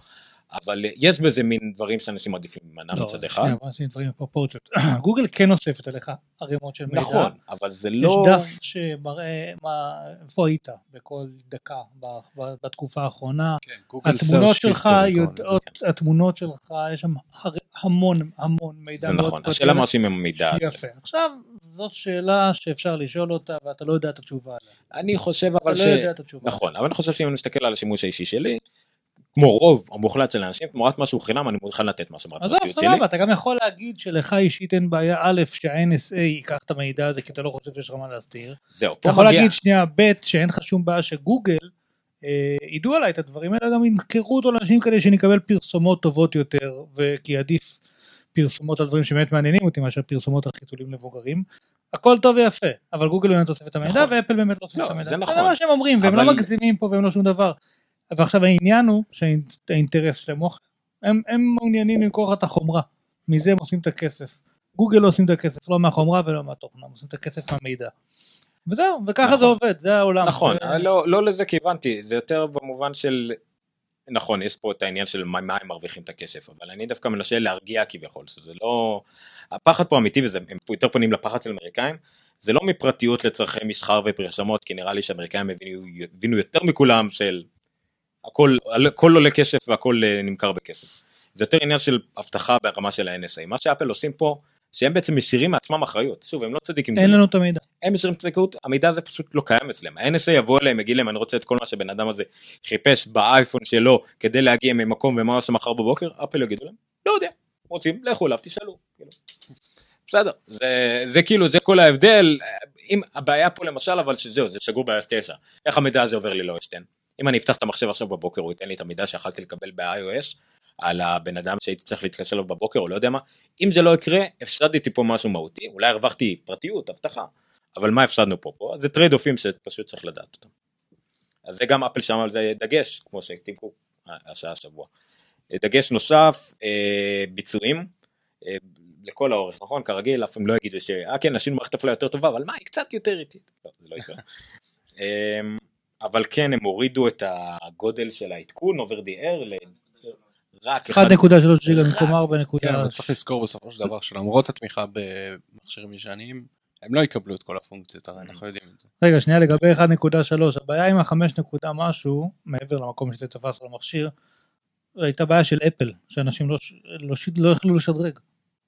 אבל אה, יש בזה מין דברים שאנשים מעדיפים להימנע לא, מצד אחד. שנייה, בוא נשים דברים בפרופורציות. גוגל כן אוספת עליך ערימות של מידע. נכון אבל זה יש לא דף שמראה מה, איפה היית בכל דקה ב- ב- בתקופה האחרונה. כן, גוגל התמונות שלך. יודעות, התמונות שלך, יש שם הר- המון המון מידע. זה נכון. השאלה מה עושים עם המידע הזה. יפה. עכשיו, זאת שאלה שאפשר לשאול אותה ואתה לא יודע את התשובה עליה. אני חושב אתה אבל לא ש... יודע את התשובה. נכון, אבל אני חושב שאם אני מסתכל על השימוש האישי שלי, כמו רוב המוחלט של האנשים, תמורת משהו חינם אני מוכן לתת משהו עזוב, מהפרטיות שלי. סבבה, אתה גם יכול להגיד שלך אישית אין בעיה, א', שה-NSA ייקח את המידע הזה כי אתה לא חושב שיש לך מה להסתיר. זהו, אתה יכול להגיד שנייה ב' שאין לך שום בעיה שגוגל אה, ידעו עליי את הדברים האלה גם ימכרו אותו לאנשים כאלה שנקבל פרסומות טובות יותר וכי עדיף פרסומות על דברים שבאמת מעניינים אותי מאשר פרסומות על חיתולים לבוגרים. הכל טוב ויפה אבל גוגל באמת אוסף את המידע נכון. ואפל באמת לא אוסף לא, את המידע. זה נכון. זה מה שהם אומרים והם לא מגזימים פה והם לא שום דבר. ועכשיו העניין הוא שהאינטרס שלהם הוא. הם, הם מעוניינים למכור לך את החומרה מזה הם עושים את הכסף. גוגל לא עושים את הכסף לא מהחומרה ולא מהתוכנה הם עושים את הכסף מהמידע. וזהו וככה נכון. זה עובד זה העולם. נכון, זה- לא, לא לזה כיוונתי, זה יותר במובן של, נכון, יש פה את העניין של מה, מה הם מרוויחים את הכסף, אבל אני דווקא מנסה להרגיע כביכול, שזה לא, הפחד פה אמיתי וזה, הם יותר פונים לפחד של אמריקאים, זה לא מפרטיות לצורכי מסחר ופרשמות, כי נראה לי שאמריקאים הבינו, הבינו יותר מכולם של הכל, הכל עולה כסף והכל אה, נמכר בכסף. זה יותר עניין של אבטחה ברמה של ה-NSA. מה שאפל עושים פה, שהם בעצם משאירים מעצמם אחריות. שוב, הם לא צדיקים. אין לנו את המידע. הם משאירים צדקות, המידע הזה פשוט לא קיים אצלם. ה-NSA יבוא אליהם, יגיד להם, אני רוצה את כל מה שבן אדם הזה חיפש באייפון שלו כדי להגיע ממקום ומה הוא עושה מחר בבוקר, אפל יגידו להם, לא יודע, רוצים, לכו אליו, תשאלו. כאילו. בסדר, זה, זה כאילו, זה כל ההבדל. אם הבעיה פה למשל, אבל שזהו, זה שגור ב-iOS 9. איך המידע הזה עובר לי לא אשתן? אם אני אפתח את המחשב עכשיו בבוקר, הוא ייתן לי את המידע שיכלתי לקבל ב-iOS, על הבן אדם שהייתי צריך להתקשר אליו בבוקר, או לא יודע מה. אם זה לא יקרה, הפסדתי פה משהו מהותי, אולי הרווחתי פרטיות, אבטחה, אבל מה הפסדנו פה פה? זה trade off ים שפשוט צריך לדעת אותם. אז זה גם אפל שם על זה דגש, כמו שהקטיבו השעה השבוע. דגש נוסף, אה, ביצועים, אה, לכל האורך, נכון? כרגיל, אף פעם לא יגידו ש... אה כן, עשינו מערכת הפעלה יותר טובה, אבל מה, היא קצת יותר איטית. לא, זה לא יקרה. אבל כן, הם הורידו את הגודל של העדכון, over the air, ל... רק 1.3 ג'יגה במקום 4. כן, אבל צריך לזכור בסופו של דבר שלמרות התמיכה במכשירים ישנים, הם לא יקבלו את כל הפונקציות, הרי אנחנו יודעים את זה. רגע שנייה לגבי 1.3 הבעיה עם ה-5 נקודה משהו מעבר למקום שזה תפס על המכשיר הייתה בעיה של אפל שאנשים לא, לא, לא יכלו לשדרג.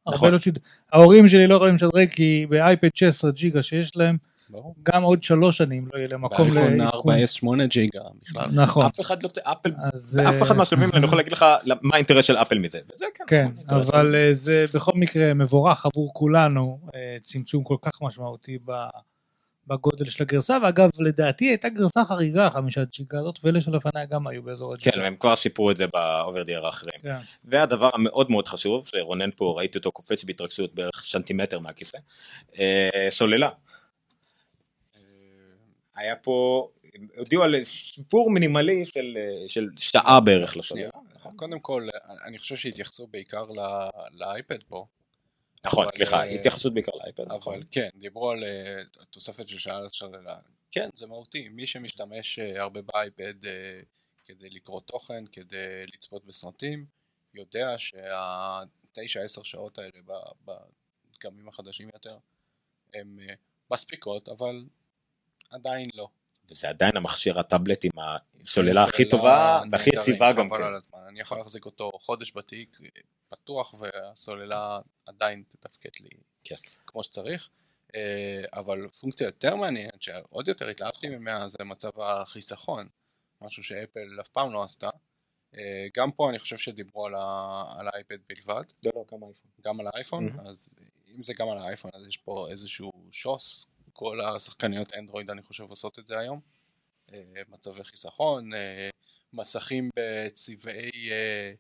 נכון. לא. ההורים שלי לא יכולים לשדרג כי באייפד 16 ג'יגה שיש להם. גם עוד שלוש שנים לא יהיה להם מקום באייפון לעדכון. 4S 8 ג'יגה בכלל. נכון. אף אחד לא... אפל... אז, אף אחד אה, מהשלבים אני יכול להגיד לך מה האינטרס של אפל מזה. וזה כן. כן, נכון, אבל אה, זה בכל מקרה מבורך עבור כולנו, אה, צמצום כל כך משמעותי ב- בגודל של הגרסה, ואגב לדעתי הייתה גרסה חריגה חמישה ג'יגה הזאת, ואלה שלפניה גם היו באזור הג'יגה. כן, הם כבר שיפרו את זה ב-over the air האחרים. כן. והדבר המאוד מאוד חשוב, שרונן פה ראיתי אותו קופץ בהתרגשות בערך סנטימטר מהכיסא, סוללה. היה פה, הודיעו על שיפור מינימלי של, אה, של שעה בערך שנייה. לסוללה. קודם כל, אני חושב שהתייחסו בעיקר ל- לאייפד פה, נכון, אבל, סליחה, אה, התייחסות בעיקר לאייפד. נכון. אבל כן, דיברו על אה, תוספת של שעה לשללה. כן, זה מהותי. מי שמשתמש הרבה באייפד כדי לקרוא תוכן, כדי לצפות בסרטים, יודע שהתשע עשר שעות האלה בדגמים החדשים יותר הן מספיקות, אבל עדיין לא. וזה עדיין המכשיר הטאבלט עם הסוללה הכי טובה והכי יציבה גם כן. הזמן. אני יכול להחזיק אותו חודש בתיק פתוח והסוללה עדיין תתפקד לי כן. כמו שצריך. אה, אבל פונקציה יותר מעניינת שעוד יותר התלהבתי ממנה זה מצב החיסכון. משהו שאפל אף פעם לא עשתה. אה, גם פה אני חושב שדיברו על ה- על האייפד בלבד, לא, לא, גם אייפון. גם על האייפון, מהמם. אז אם זה גם על האייפון אז יש פה איזשהו שוס, כל השחקניות אנדרואיד אני חושב עושות את זה היום, אה, מצבי חיסכון, אה, מסכים בצבעי אה,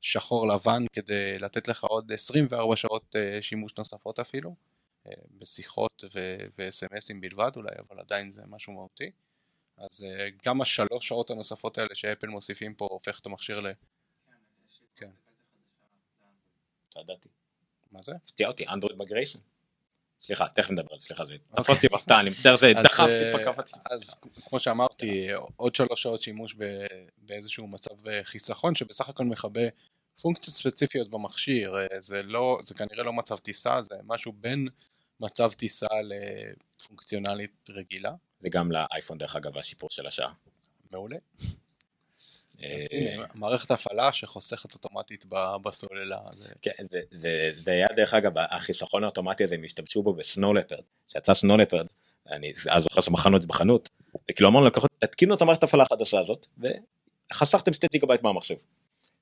שחור לבן כדי לתת לך עוד 24 שעות שימוש נוספות אפילו, בשיחות ו-SMSים בלבד אולי, אבל עדיין זה משהו מהותי. אז גם השלוש שעות הנוספות האלה שאפל מוסיפים פה הופך את המכשיר ל... כן. לא ידעתי. מה זה? הפתיע אותי, אנדרואיד מגריישן. סליחה, תכף נדבר על זה, סליחה, זה אוקיי. תפס אותי בהפתעה, אני מצטער שדחפתי אז, פה אה. אז כמו שאמרתי, עוד שלוש שעות שימוש באיזשהו מצב אה, חיסכון שבסך הכל מכבה פונקציות ספציפיות במכשיר, אה, זה לא, זה כנראה לא מצב טיסה, זה משהו בין מצב טיסה לפונקציונלית רגילה, זה גם לאייפון דרך אגב, השיפור של השעה. מעולה. אה, אז מערכת הפעלה שחוסכת אוטומטית בסוללה, כן, זה, זה, זה היה דרך אגב, החיסכון האוטומטי הזה, הם השתמשו בו ב-Snow Leopard, שיצא Snow Leopard, אני אז זוכר שמכרנו את זה בחנות, וכאילו אמרנו לקוחות, תתקינו את המערכת הפעלה החדשה הזאת, וחסכתם שתי ג'יגה בייט מהמחשב.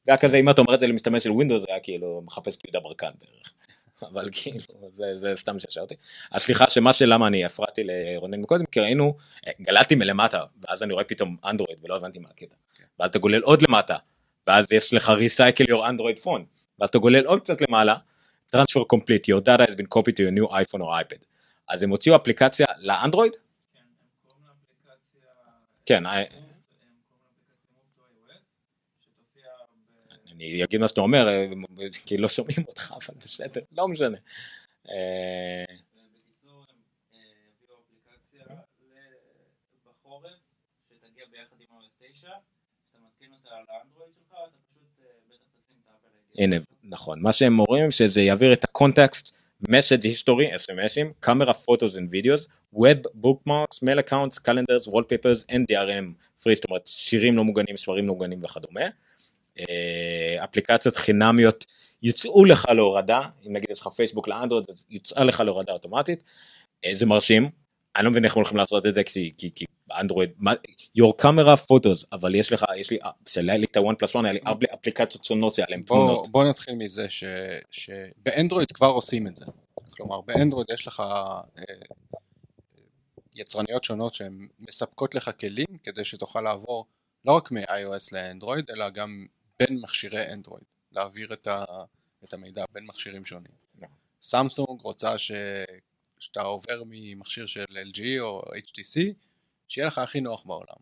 זה היה כזה, אם אתה אומר את זה למשתמש של Windows, זה היה כאילו מחפש את יהודה ברקן בערך. אבל כאילו, זה, זה סתם שעשע אותי. הסליחה שמה שלמה אני הפרעתי לרונן מקודם, כי ראינו, גללתי מלמטה, ואז אני רואה פתאום אנדרואיד ולא הבנתי מה הקטע. ואז אתה גולל עוד למטה, ואז יש לך recycle your android phone, ואז אתה גולל עוד קצת למעלה, transfer complete, your data has been copied to your new iPhone or iPad. אז הם הוציאו אפליקציה לאנדרואיד? כן, אה, אני אגיד מה שאתה אומר, אה, כי לא שומעים אותך, אבל בסדר, לא משנה. אה, בקיצור, הם אה, הביאו אפליקציה ל- בחורף, שתגיע ביחד עם OS 9, אתה מתקין אותה על האנדרואיד שלך, אתה פשוט אה, בטח תשים את האפל ID. הנה, נכון, מה שהם אומרים שזה יעביר את הקונטקסט, message history, SMSים, קאמרה, פוטוס and videos, web, bookmarks, mail accounts, calendars, wallpapers, and DRM free, זאת אומרת שירים לא מוגנים, ספרים לא מוגנים וכדומה. אה, אפליקציות חינמיות יוצאו לך להורדה, אם נגיד יש לך פייסבוק לאנדרואיד, אז יוצאה לך להורדה אוטומטית. אה, זה מרשים, אני לא מבין איך הולכים לעשות את זה כי, כי, כי באנדרואיד, מה- your camera photos, אבל יש לך, יש לי, שהיה לי את ה-one plus one, היה לי ארבע אפליקציות שונות שעליהן תמונות. בוא נתחיל מזה ש, שבאנדרואיד כבר עושים את זה. כלומר, באנדרואיד יש לך אה, יצרניות שונות שהן מספקות לך כלים כדי שתוכל לעבור לא רק מ-iOS לאנדרואיד, אלא גם בין מכשירי אנדרואיד, להעביר את, ה, את המידע בין מכשירים שונים. נכון. סמסונג רוצה ש, שאתה עובר ממכשיר של LG או HTC, שיהיה לך הכי נוח בעולם.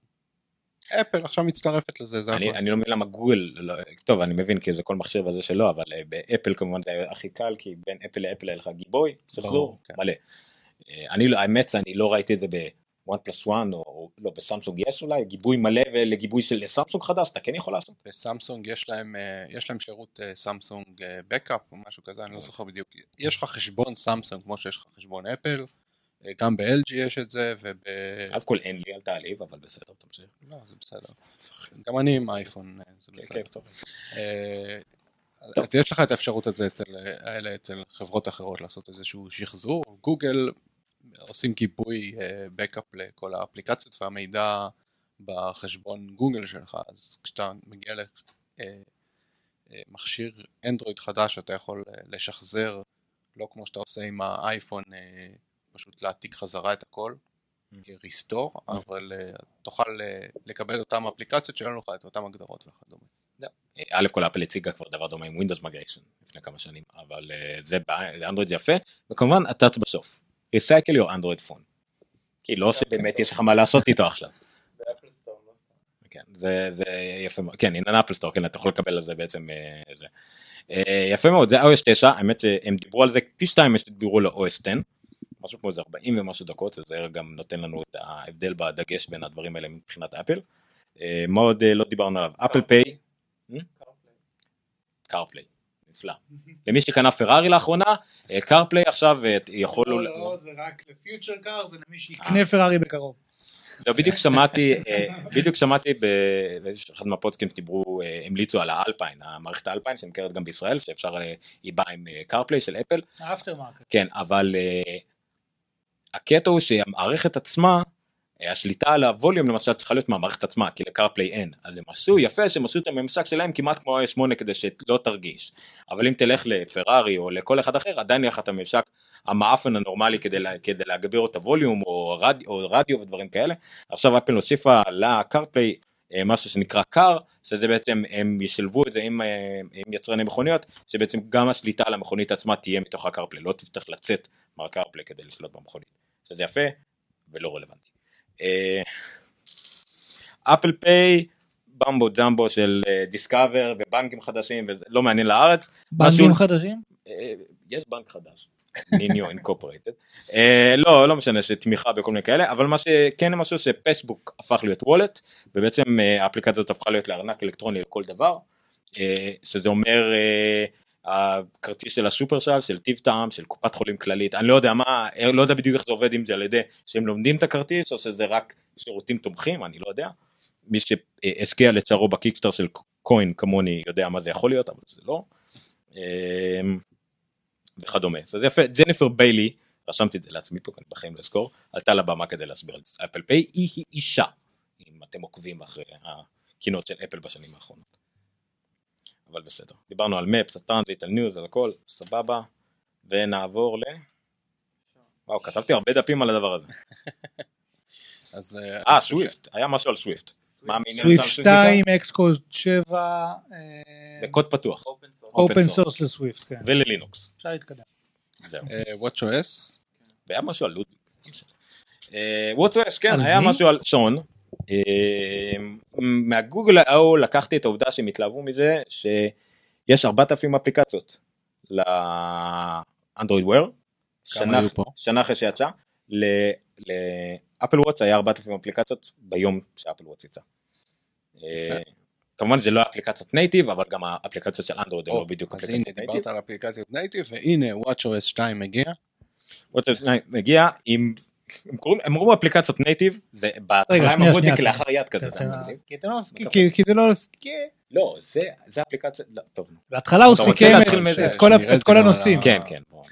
אפל עכשיו מצטרפת לזה, זה אני, הכל. אני לא מבין למה גוגל, לא, טוב אני מבין כי זה כל מכשיר וזה שלו, אבל אה, באפל כמובן זה הכי קל כי בין אפל לאפל היה לך גיבוי, ברור, כן. מלא. אה, אני לא, האמת אני לא ראיתי את זה ב- OnePlus One או, לא בסמסונג יש אולי, גיבוי מלא ולגיבוי של סמסונג חדש, אתה כן יכול לעשות? בסמסונג יש להם, אה, יש להם שירות אה, סמסונג אה, backup או משהו כזה, אני לא זוכר בדיוק. יש לך חשבון סמסונג כמו שיש לך חשבון אפל, אה, גם ב-LG יש את זה, וב... אפל אין לי, אל תעליב, אבל בסדר, תמשיך. לא, זה בסדר. גם אני עם אייפון, אה, זה כן, בסדר. כן. אה, אז יש לך את האפשרות הזה אצל חברות אחרות לעשות איזשהו שחזור, גוגל עושים גיבוי backup לכל האפליקציות והמידע בחשבון גוגל שלך, אז כשאתה מגיע למכשיר אנדרואיד חדש אתה יכול אה, לשחזר, לא כמו שאתה עושה עם האייפון, אה, פשוט להעתיק חזרה את הכל, כריסטור, אבל אה, תוכל אה, לקבל אותם אפליקציות שאין לך את אותם הגדרות וכדומה. אה, א' כל אפל הציגה כבר דבר דומה עם Windows Migration לפני כמה שנים, אבל אה, זה באנדרואיד יפה, וכמובן הטאץ' בסוף. Recycle your Android phone. כי לא שבאמת יש לך מה לעשות איתו עכשיו. לא. כן, זה, זה יפה מאוד, כן, הנה אפל סטור, כן, אתה יכול לקבל על זה בעצם אה, זה. אה, יפה מאוד, זה iOS 9, האמת שהם דיברו על זה פי שתיים שדיברו ל-OS 10, משהו כמו איזה 40 ומשהו דקות, זה גם נותן לנו את ההבדל בדגש בין הדברים האלה מבחינת אפל. אה, מה עוד לא דיברנו עליו? אפל פיי, קארפליי, נפלא. למי שקנה פרארי לאחרונה, CarPlay עכשיו אה, יכול... לא, לא, זה רק ל-future car, זה למי שיקנה פרארי בקרוב. לא, בדיוק שמעתי, אה, בדיוק שמעתי באחד מהפודקאסטים שדיברו, אה, המליצו על ה-Alpine, המערכת ה-Alpine שנמכרת גם בישראל, שאפשר, אה, היא באה עם CarPlay של אפל, ה-aftermarket. כן, אבל אה, הקטע הוא שהמערכת עצמה, אה, השליטה על ה-volume למשל צריכה להיות מהמערכת עצמה, כי ל-CarPlay אין. אז הם עשו יפה שהם עשו את הממשק שלהם כמעט כמו ה-8 כדי שלא תרגיש. אבל אם תלך לפרארי או לכל אחד אחר, עדיין יהיה לך את הממשק המאפן הנורמלי כדי, לה, כדי להגביר את הווליום או, רד, או רדיו ודברים כאלה. עכשיו אפל הוסיפה לקרפליי אה, משהו שנקרא קאר, שזה בעצם הם ישלבו את זה עם, אה, עם יצרני מכוניות, שבעצם גם השליטה על המכונית עצמה תהיה מתוך הקרפליי, לא תצטרך לצאת מהקרפליי כדי לשלוט במכונית. שזה יפה ולא רלוונטי. אפל פיי, mumbo jumbo של Discover ובנקים חדשים וזה לא מעניין לארץ. בנקים משהו- חדשים? אה, יש בנק חדש. ניניו Incorporated. לא לא משנה שתמיכה בכל מיני כאלה אבל מה שכן משהו ש-Passbook הפך להיות Wallet ובעצם אה, האפליקציה הזאת הפכה להיות לארנק אלקטרוני לכל דבר אה, שזה אומר אה, הכרטיס של השופרסל של טיב טעם של קופת חולים כללית אני לא יודע מה לא יודע בדיוק איך זה עובד אם זה על ידי שהם לומדים את הכרטיס או שזה רק שירותים תומכים אני לא יודע. מי שהשקיע לצערו ב-Kickstarter של Coin כמוני יודע מה זה יכול להיות אבל זה לא. אה, וכדומה. אז זה יפה, ג'ניפר ביילי, רשמתי את זה לעצמי פה, אני בחיים לא אזכור, עלתה לבמה כדי להסביר על Apple Pay, היא אישה, אם אתם עוקבים אחרי הקינות של אפל בשנים האחרונות. אבל בסדר, דיברנו על Maps, ה-transit, על News, על הכל, סבבה, ונעבור ל... וואו, כתבתי הרבה דפים על הדבר הזה. אז אה, אה, סוויפט, היה משהו על מעניין סוויפט אותם 2, אקסקוד 7, בקוד פטוח, אופן סורס. אופן open סורס source. לסוויפט, כן. וללינוקס, אפשר להתקדם. זהו. אה, WatchOS, והיה משהו על לודוויג. וואטסוויס כן על היה מי? משהו על שון. אה, מהגוגל האו לקחתי את העובדה שהם התלהבו מזה שיש 4,000 אפליקציות לאנדרואיד וויר. שנה, אחרי שיצא. ל-Apple Watch היה 4,000 אפליקציות ביום ש-Apple Watch יצא. אה. כמובן זה לא אפליקציות native אבל גם האפליקציות של אנדרואיד הן לא או, בדיוק אז הנה אפליקציות דיברת native. על אפליקציות native והנה WatchOS 2 מגיע. WatchOS מגיע עם הם קוראים הם אמרו אפליקציות native זה בהתחלה הם אמרו את זה כלאחר יד כזה זה מגניב. כי לא- כי- כי זה לא... כי- לא זה זה אפליקציה לא, טוב נו. בהתחלה הוא סיכם את- כל הנושאים. כן כן הוא.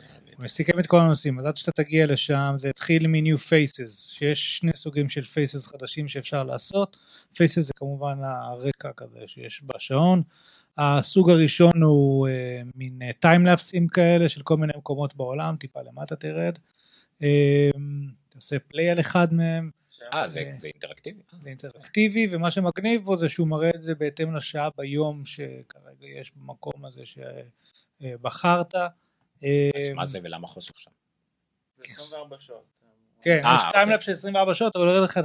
סיכם את כל הנושאים, אז עד שאתה תגיע לשם זה התחיל מ-new faces, שיש שני סוגים של faces חדשים שאפשר לעשות, faces זה כמובן הרקע כזה שיש בשעון, הסוג הראשון הוא אה, מין טיימלפסים כאלה של כל מיני מקומות בעולם, טיפה למטה תרד, אה, תעשה פליי על אחד מהם, אה זה זה אינטראקטיבי. אה, זה אינטראקטיבי, ומה שמגניב בו זה שהוא מראה את זה בהתאם לשעה ביום שכרגע יש במקום הזה שבחרת. אז מה זה ולמה חוסר שם? זה 24 שעות. כן, אה, יש אוקיי. time lapse של 24 שעות, אבל יורד לך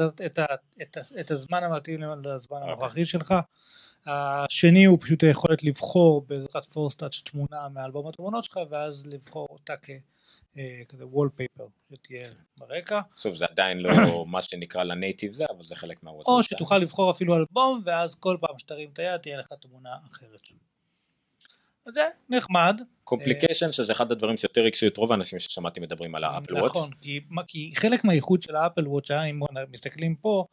את, הזמן המתאים לזמן אוקיי. הנוכחי שלך. השני הוא פשוט היכולת לבחור בעזרת Force Touch תמונה מאלבום התמונות שלך, ואז לבחור אותה ככזה wallpaper שתהיה ברקע, בסוף זה עדיין לא מה שנקרא ל-native זה אבל זה חלק מה-WatchOS. או שתוכל לבחור אפילו אלבום, ואז כל פעם שתרים את היד תהיה לך תמונה אחרת. אז זה נחמד. complication שזה אחד הדברים שיותר ריגשו את רוב האנשים ששמעתי מדברים על ה-Apple Watch. נכון, כי, חלק מהאיכות של האפל אה, אם מסתכלים פה,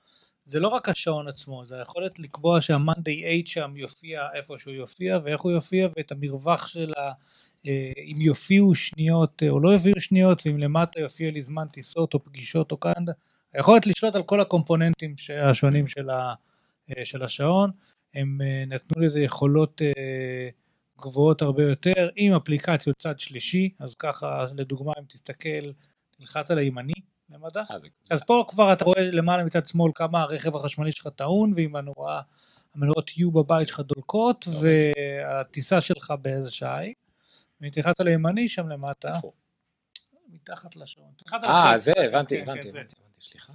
זה לא רק השעון עצמו, זה היכולת לקבוע שה-Monday 8 שם יופיע איפה שהוא יופיע ואיך הוא יופיע ואת המרווח של ה... אה, אם יופיעו שניות אה, או לא יופיעו שניות ואם למטה יופיע לי זמן טיסות או פגישות או calendar, היכולת לשלוט על כל ה-component ים השונים של, ה, אה, של השעון, הם נתנו לזה יכולות גבוהות הרבה יותר עם אפליקציות צד שלישי, אז ככה לדוגמה אם תסתכל, תלחץ על הימני למטה, אה, זה- אז פה כבר אתה רואה למעלה מצד שמאל כמה הרכב החשמלי שלך טעון ועם הנורה, המנורות U בבית שלך דולקות והטיסה שלך באיזה שעה היא. ואם תלחץ על הימני שם למטה? מתחת לשעון. אה. זה הבנתי כן, הבנתי כן, סליחה.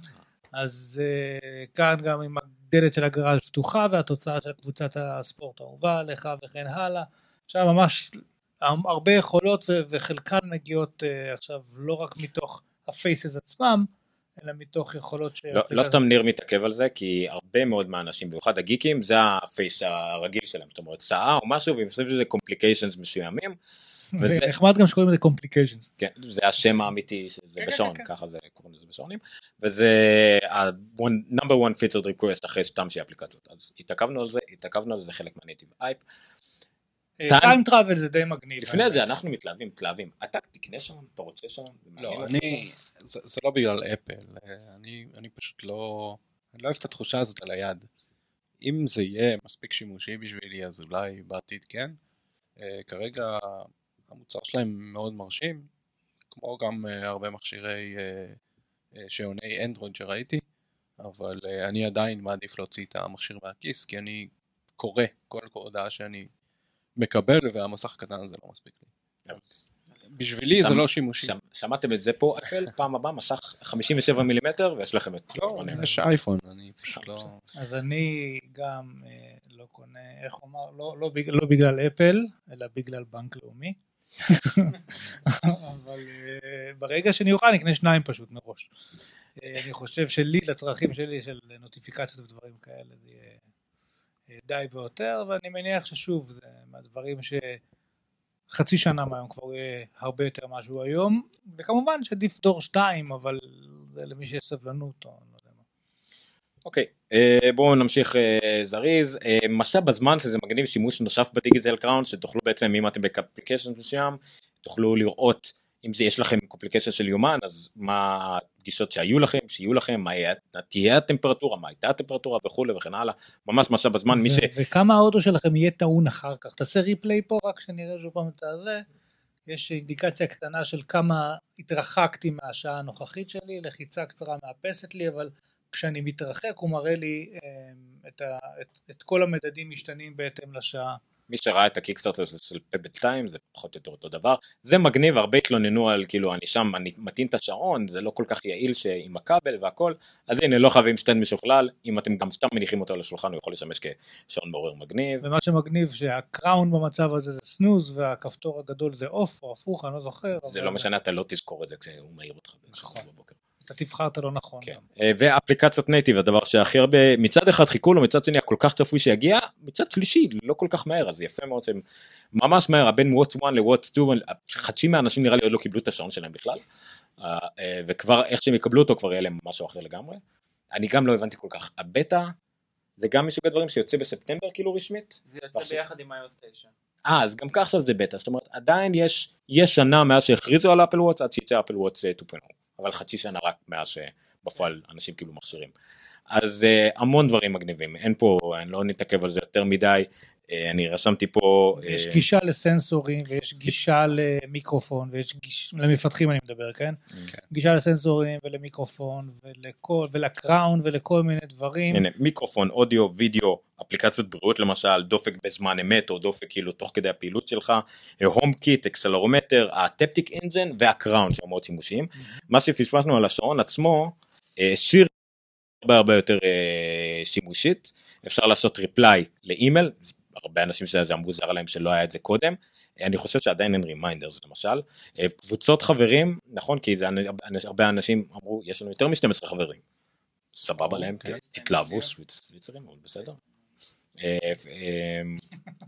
אז אה, כאן גם עם הדלת של הגראז' פתוחה והתוצאה של קבוצת הספורט האהובה עליך וכן הלאה. עכשיו ממש הרבה יכולות וחלקן מגיעות אה, עכשיו לא רק מתוך ה faces עצמם, אלא מתוך יכולות ש... לא, לא סתם ניר מתעכב על זה כי הרבה מאוד מהאנשים במיוחד הגיקים זה ה face הרגיל שלהם זאת אומרת שעה או משהו והם חושבים שזה complications מסוימים וזה- זה נחמד גם שקוראים לזה complications. כן, זה השם האמיתי שזה כן, בשעון כן, כן. ככה זה קוראים לזה בשעונים וזה ה-number one featured request אחרי שתמשי אפליקציות אז התעכבנו על זה התעכבנו על זה חלק מהנייטיב אייפ טיים- טיים טראבל זה די מגניב. לפני. זה אנחנו מתלהבים, מתלהבים. אתה תקנה שם, אתה רוצה שם? לא, אני? זה, לא בגלל אפל, אה, אני, אני פשוט לא, אני לא אוהב את התחושה הזאת על היד. אם זה יהיה מספיק שימושי בשבילי אז אולי בעתיד כן. אה, כרגע המוצר שלהם מאוד מרשים, כמו גם אה, הרבה מכשירי אה, אה, שעוני אנדרואיד שראיתי, אבל אה, אני עדיין מעדיף להוציא את המכשיר מהכיס, כי אני קורא כל הודעה שאני מקבל והמסך הקטן הזה לא מספיק לי. אז בשבילי זה לא שימושי. שמ- שמעתם את זה פה, אפל, פעם הבאה משך 57 מילימטר ויש לכם את... לא. יש אייפון, אני פשוט לא... אז אני גם אה, לא קונה, איך הוא אמר, לא, לא, לא בגלל אפל, אלא בגלל בנק לאומי. אבל אה, ברגע שאני אוכל אני אקנה שניים פשוט מראש. אה, אני חושב שלי, לצרכים שלי של נוטיפיקציות ודברים כאלה, זה יהיה די ויותר, ואני מניח ששוב, זה מהדברים שחצי שנה מהיום כבר יהיה הרבה יותר משהו היום, וכמובן שעדיף דור שתיים, אבל זה למי שיש סבלנות או לא יודע מה. אוקיי, אה, בואו נמשיך אה, זריז. אה, משאב בזמן שזה מגניב שימוש נוסף בדיגיטל קראונד, שתוכלו בעצם, אם אתם בקפליקיישן מסוים, תוכלו לראות אם זה יש לכם קופליקיישן של יומן, אז מה הפגישות שהיו לכם, שיהיו לכם, מה יהיה- תהיה הטמפרטורה, מה הייתה הטמפרטורה וכולי וכן הלאה. ממש משאב בזמן, מי ש... וכמה האוטו שלכם יהיה טעון אחר כך. תעשה ריפליי פה רק שנראה שוב פעם את הזה. יש אינדיקציה קטנה של כמה התרחקתי מהשעה הנוכחית שלי, לחיצה קצרה מאפסת לי, אבל כשאני מתרחק הוא מראה לי אה, את, ה, את, את כל המדדים משתנים בהתאם לשעה. מי שראה את ה Kickstarter של- Pebble Time זה פחות או יותר אותו דבר זה מגניב הרבה התלוננו על כאילו אני שם אני מטעין את השעון זה לא כל כך יעיל שעם הכבל והכל אז הנה לא חייבים stand משוכלל אם אתם גם סתם מניחים אותו על השולחן הוא יכול לשמש כשעון מעורר מגניב ומה שמגניב שה crown במצב הזה זה snooze והכפתור הגדול זה off או הפוך, אני לא זוכר. זה אבל לא משנה אתה לא תזכור את זה כשהוא מעיר אותך נכון. בבוקר. אתה תבחר לא נכון. כן. אה, ואפליקציות native הדבר שהכי הרבה מצד אחד חיכו לו מצד שני הכל כך צפוי שיגיע מצד שלישי לא כל כך מהר אז יפה מאוד שהם ממש מהר בין וואטס 1 לוואטס 2 חצי מהאנשים נראה לי עוד לא קיבלו את השעון שלהם בכלל אה, אה, וכבר איך שהם יקבלו אותו כבר יהיה להם משהו אחר לגמרי. אני גם לא הבנתי כל כך הבטא זה גם מסוג הדברים שיוצא בספטמבר כאילו רשמית זה יוצא ועכשיו- ביחד עם iOS 9. אה אז גם ככה זה בטא זאת אומרת עדיין יש יש שנה מאז שהכריזו על אפל וואטס עד שיצא אפל וואטס 2.0 אבל חצי שנה רק מאז שבפועל אנשים קיבלו מכשירים. אז uh, המון דברים מגניבים אין פה אני לא נתעכב על זה יותר מדי אני רשמתי פה יש אה, גישה לסנסורים ויש גישה למיקרופון ויש גישה למפתחים אני מדבר כן? כן. גישה לסנסורים ולמיקרופון ולכל ול crown ולכל מיני דברים. הנה, מיקרופון אודיו וידאו אפליקציות בריאות למשל דופק בזמן אמת או דופק כאילו תוך כדי הפעילות שלך HomeKit accelerometer ה Taptic Engine וה crown שהם מאוד שימושיים. מה שפספסנו על השעון עצמו אה, שיר הרבה הרבה יותר אה, שימושית. אפשר לעשות reply לאימייל הרבה אנשים שזה היה מוזר להם שלא היה את זה קודם אני חושב שעדיין אין reminders למשל אה, קבוצות חברים נכון כי זה הרבה אנשים אמרו יש לנו יותר מ-12 חברים סבבה להם אוקיי. ת- תתלהבו שווצרים אבל בסדר. אה, אה,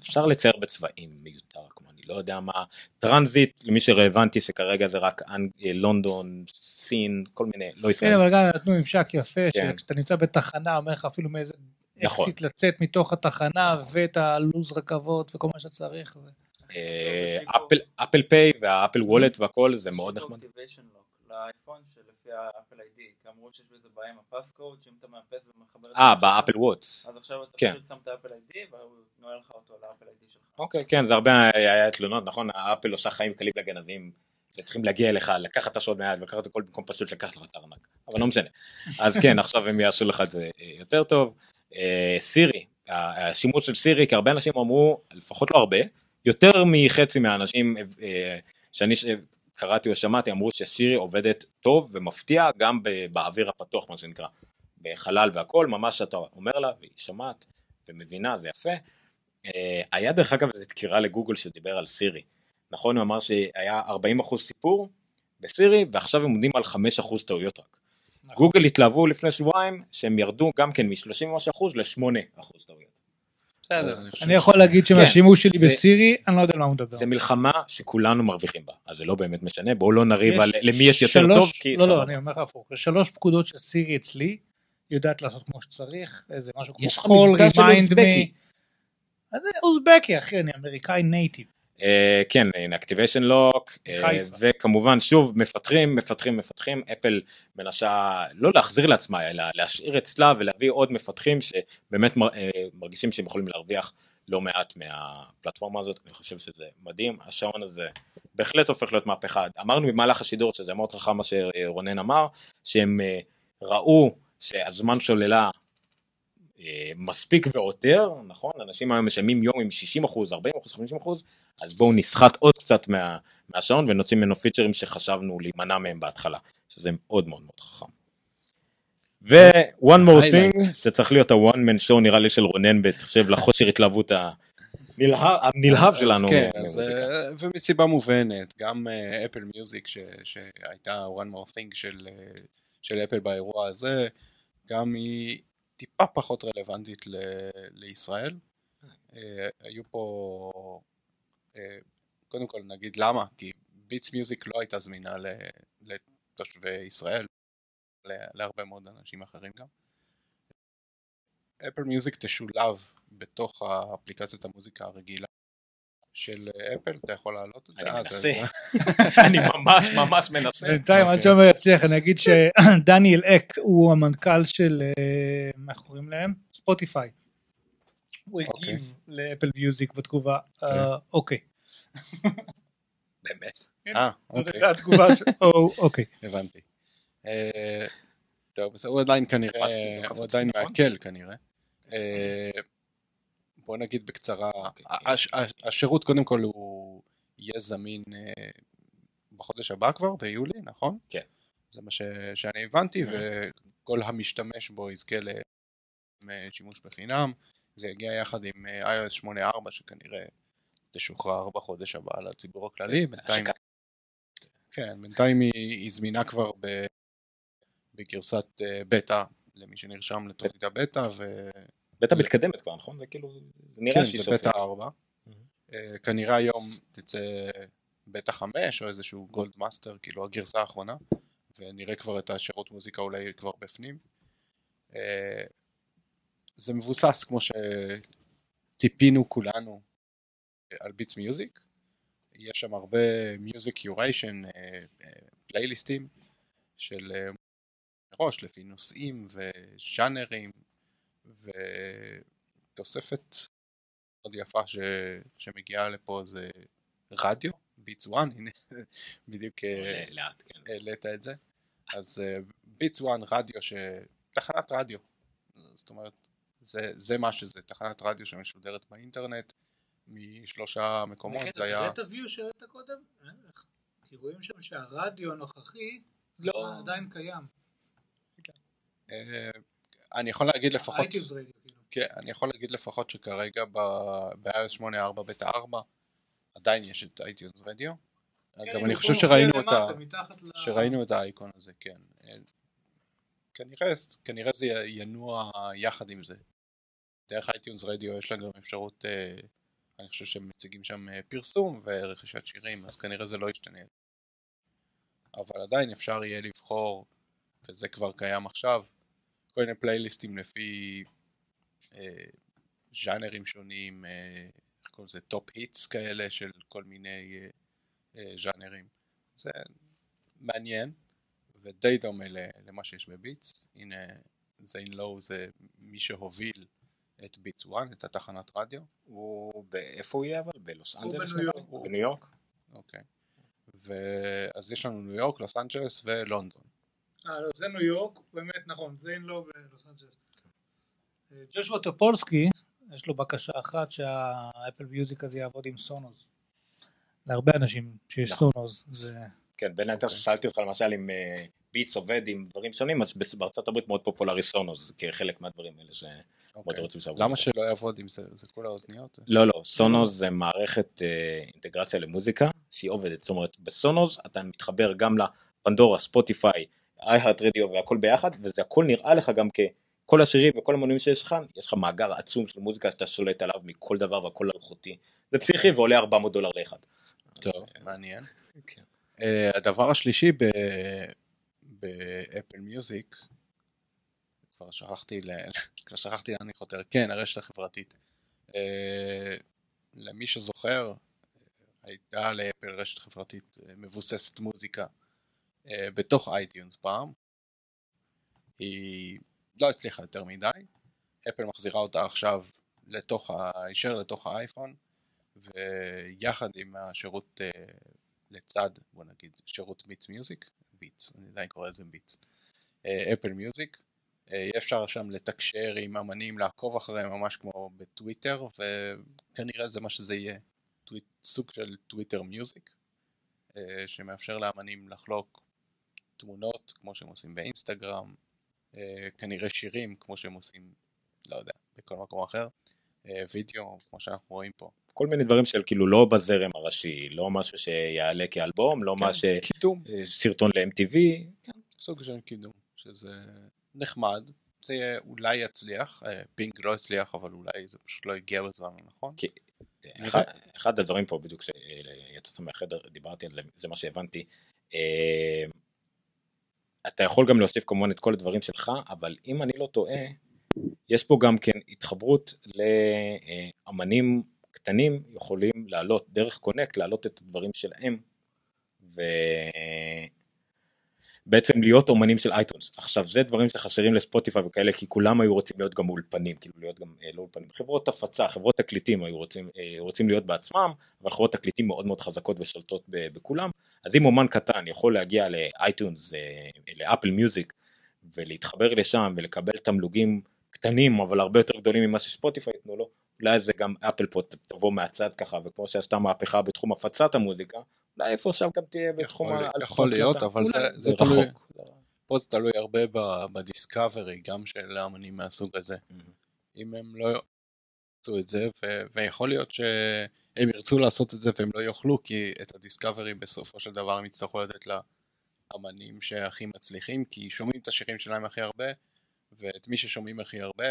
אפשר לצייר בצבעים מיותר כמו אני לא יודע מה transit למי שרלוונטי שכרגע זה רק אה, לונדון סין כל מיני לא כן ישראל אבל גם נתנו ממשק יפה כן. שכשאתה נמצא בתחנה אומר לך אפילו מאיזה נכון. אקסיט לצאת מתוך התחנה ואת הלו"ז רכבות וכל מה שצריך זה- אה, אפל Apple Pay וה Apple Wallet והכל זה מאוד נחמד. לאייפון שלפי ה Apple ID, כי אמרו שיש בזה בעיה עם ה passcode, שאם אתה מאפס ומחבר את זה אה ב Apple Watch. אז עכשיו אתה כן. פשוט שם את ה Apple ID והוא נועל לך אותו ל Apple ID שלך. אוקיי כן זה הרבה היה תלונות נכון האפל עושה חיים קלים לגנבים שצריכים להגיע אליך לקחת את השוד מהיד ולקחת הכל במקום פשוט לקחת לך את הארנק אבל לא משנה אז כן עכשיו הם יעשו לך את זה אה, יותר טוב סירי ה- השימוש של סירי כי הרבה אנשים אמרו לפחות לא הרבה יותר מחצי מהאנשים אה, שאני קראתי או שמעתי אמרו שסירי עובדת טוב ומפתיע גם באוויר הפתוח מה שנקרא בחלל והכל ממש אתה אומר לה והיא שומעת ומבינה זה יפה. אה, היה דרך אגב איזה דקירה לגוגל שדיבר על סירי נכון הוא אמר שהיה 40% סיפור בסירי ועכשיו הם עומדים על 5% טעויות רק. גוגל התלהבו לפני שבועיים שהם ירדו גם כן מ-30% ל-8% טעויות. בסדר, אני חושב אני יכול להגיד שמהשימוש שלי זה- בסירי אני לא יודע על מה הוא מדבר. זה מלחמה שכולנו מרוויחים בה אז זה לא באמת משנה בואו לא נריב יש על למי יש יותר שלוש- טוב כי לא לא. אני אומר לך הפוך יש שלוש פקודות של סירי אצלי יודעת לעשות כמו שצריך איזה משהו כמו יש לך call מבטא של remind אוזבקי. me אז זה אוזבקי אחי, אני אמריקאי נייטיב. אה, כן, הנה אקטיביישן לוק, חיפה. וכמובן שוב מפתחים, מפתחים, מפתחים, אפל מנסה לא להחזיר לעצמה אלא להשאיר אצלה ולהביא עוד מפתחים שבאמת אה, מרגישים שהם יכולים להרוויח לא מעט מהפלטפורמה הזאת, אני חושב שזה מדהים, השעון הזה בהחלט הופך להיות מהפכה, אמרנו במהלך השידור שזה מאוד חכם מה שרונן אמר, שהם אה, ראו שהזמן שוללה אה, מספיק ועותר, נכון? אנשים היום משלמים יום עם 60 אחוז, 40 אחוז, 50 אחוז, אז בואו נסחט עוד קצת מה, מהשעון ונוציא ממנו פיצ'רים שחשבנו להימנע מהם בהתחלה, שזה מאוד מאוד מאוד חכם. ו-one more thing, שצריך להיות ה-one man show נראה לי של רונן בהתחשב לחוסר התלהבות הנלהב, הנלהב שלנו. כן, אז. אה, ומסיבה מובנת, גם אפל מיוזיק שהייתה one more thing של, אה, של אפל באירוע הזה, גם היא טיפה פחות רלוונטית ל- לישראל. אה, היו פה, אה, קודם כל נגיד למה, כי ביטס מיוזיק לא הייתה זמינה לתושבי ישראל, להרבה מאוד אנשים אחרים גם. אפל מיוזיק תשולב בתוך האפליקציית המוזיקה הרגילה של אפל, אתה יכול להעלות את זה? אני אה, מנסה. אני ממש ממש מנסה. בינתיים עד אוקיי. שעומר יצליח אני אגיד שדניאל אק הוא המנכ"ל של אה, מה קוראים להם? ספוטיפיי. הוא אוקיי. הגיב לאפל מיוזיק בתגובה אה, אוקיי. באמת. אה, זאת אוקיי, הייתה התגובה ש... או, אוקיי. הבנתי. אה, טוב, הוא עדיין כנראה, לא הוא עדיין? מעכל כנראה. בוא נגיד בקצרה, אוקיי. הש- הש- השירות קודם כל הוא יהיה זמין אה, בחודש הבא כבר, ביולי, נכון? כן. זה מה ש- שאני הבנתי. וכל המשתמש בו יזכה לשימוש בחינם. זה יגיע יחד עם אה, iOS 8.4 שכנראה תשוחרר בחודש הבא לציבור הכללי. בינתיים השקת- כן, בינתיים היא, היא זמינה כבר ב, בגרסת אה, בטא, למי שנרשם לתוכנית הבטא, ו... בטא מתקדמת כבר, נכון? זה כאילו, זה נראה כן, שהיא זה סופית. בטא 4. אה, כנראה היום תצא בטא 5 או איזשהו gold master, כאילו הגרסה האחרונה, ונראה כבר את השירות מוזיקה אולי כבר בפנים. אה, זה מבוסס כמו שציפינו כולנו אה, על Beats Music. יש שם הרבה music curation, פלייליסטים של אה, מראש לפי נושאים וז'אנרים ותוספת מאוד יפה ש... שמגיעה לפה זה רדיו, ביטס 1, הנה בדיוק אה, כן. העלית את זה. אז ביטס 1 רדיו, ש... תחנת רדיו, זאת אומרת זה, זה מה שזה, תחנת רדיו שמשודרת באינטרנט משלושה מקומות, זה היה... תראה את הוויו שהראית קודם? לך. כי רואים שם שהרדיו הנוכחי לא. עדיין קיים. אני יכול להגיד לפחות, כאילו. כן, אני יכול להגיד לפחות שכרגע ב-iOS 8.4 בטא 4 עדיין יש את iTunes Radio. גם אני חושב שראינו את ה... שראינו את האייקון הזה, כן. אה, כנראה, כנראה זה ינוע יחד עם זה. דרך iTunes Radio יש לה גם אפשרות, אה, אני חושב שהם מציגים שם אה, פרסום ורכישת שירים, אז כנראה זה לא ישתנה. אבל עדיין אפשר יהיה לבחור, וזה כבר קיים עכשיו, כל מיני פלייליסטים לפי אה, ז'אנרים שונים, אה, איך קוראים לזה, top hits כאלה של כל מיני אה, אה, ז'אנרים. זה מעניין ודי דומה ל- למה שיש ב Beats. הנה זיין לואו זה מי שהוביל את Beats 1, את התחנת רדיו. הוא, ב- איפה הוא יהיה אבל? בלוס הוא אנג'לס? יורק. בניו יורק? אוקיי. ואז יש לנו ניו יורק, לוס אנג'לס ולונדון. אה, לא, זה ניו יורק, באמת נכון, זה אין לו בלוס אנג'לס. אה, Joshua Topolsky, יש לו בקשה אחת שה Apple Music הזה יעבוד עם Sonos. להרבה אנשים שיש נכון. Sonos, זה... כן, בין היתר ששאלתי אותך למשל אם אה, Beats עובד עם דברים שונים, אז בארצות הברית מאוד פופולרי Sonos, כחלק מהדברים האלה שמאוד אוקיי. למה. שלא יעבוד עם זה? זה כל האוזניות? לא, לא, Sonos זה מערכת אה, אינטגרציה למוזיקה שהיא עובדת, זאת אומרת ב Sonos אתה מתחבר גם ל Pandora, Spotify, איי-הארט רדיו והכל ביחד, וזה הכל נראה לך גם ככל השירים וכל המנויים שיש לך, יש לך מאגר עצום של מוזיקה שאתה שולט עליו מכל דבר והכל אלחוטי. זה פסיכי ועולה 400 דולר לאחד. טוב, אה, מעניין. כן. אה, הדבר השלישי באפל מיוזיק, כבר שכחתי, כבר שכחתי לאן אני חותר, כן, הרשת החברתית. אה, למי שזוכר, הייתה לאפל רשת חברתית מבוססת מוזיקה בתוך iTunes פעם. היא לא הצליחה יותר מדי. אפל מחזירה אותה עכשיו לתוך, ה... הישר לתוך האייפון, ויחד עם השירות אה, לצד, בוא נגיד, שירות Beats Music, Beats, אני עדיין קורא לזה Beats, Apple Music, יהיה אפשר שם לתקשר עם אמנים, לעקוב אחריהם ממש כמו בטוויטר, וכנראה זה מה שזה יהיה, טוויט, סוג של Twitter Music, אה, שמאפשר לאמנים לחלוק תמונות כמו שהם עושים באינסטגרם, אה, כנראה שירים כמו שהם עושים, לא יודע, בכל מקום אחר, אה, וידאו כמו שאנחנו רואים פה. כל מיני דברים של כאילו לא בזרם הראשי, לא משהו שיעלה כאלבום, לא כן, מה ש... קידום, סרטון ל-MTV, סוג של קידום, שזה נחמד, זה אולי יצליח, אה, Ping לא הצליח אבל אולי זה פשוט לא הגיע בזמן הנכון. כי- אחד, אחד הדברים פה בדיוק כשיצאת מהחדר דיברתי על זה זה מה שהבנתי אה, אתה יכול גם להוסיף כמובן את כל הדברים שלך אבל אם אני לא טועה יש פה גם כן התחברות לאמנים קטנים יכולים לעלות דרך קונקט לעלות את הדברים שלהם ובעצם להיות אומנים של אייטונס עכשיו זה דברים שחסרים לספוטיפיי וכאלה כי כולם היו רוצים להיות גם אולפנים כאילו להיות גם אה, לא אולפנים. חברות הפצה חברות תקליטים היו רוצים אה, רוצים להיות בעצמם אבל חברות תקליטים מאוד מאוד חזקות ושולטות בכולם. אז אם אומן קטן יכול להגיע לאייטונס אה, לאפל מיוזיק ולהתחבר לשם ולקבל תמלוגים קטנים אבל הרבה יותר גדולים ממה שספוטיפיי ייתנו לו אולי זה גם אפל פה תבוא מהצד ככה וכמו שעשתה מהפכה בתחום הפצת המוזיקה אולי איפה עכשיו גם תהיה בתחום ה- יכול להיות. אבל זה- תלוי. פה זה תלוי הרבה בדיסקאברי גם של האמנים מהסוג הזה. אם הם לא יעשו את זה, ויכול להיות שהם ירצו לעשות את זה והם לא יוכלו, כי את הדיסקאברי בסופו של דבר הם יצטרכו לתת לאמנים שהכי מצליחים, כי שומעים את השירים שלהם הכי הרבה, ואת מי ששומעים הכי הרבה,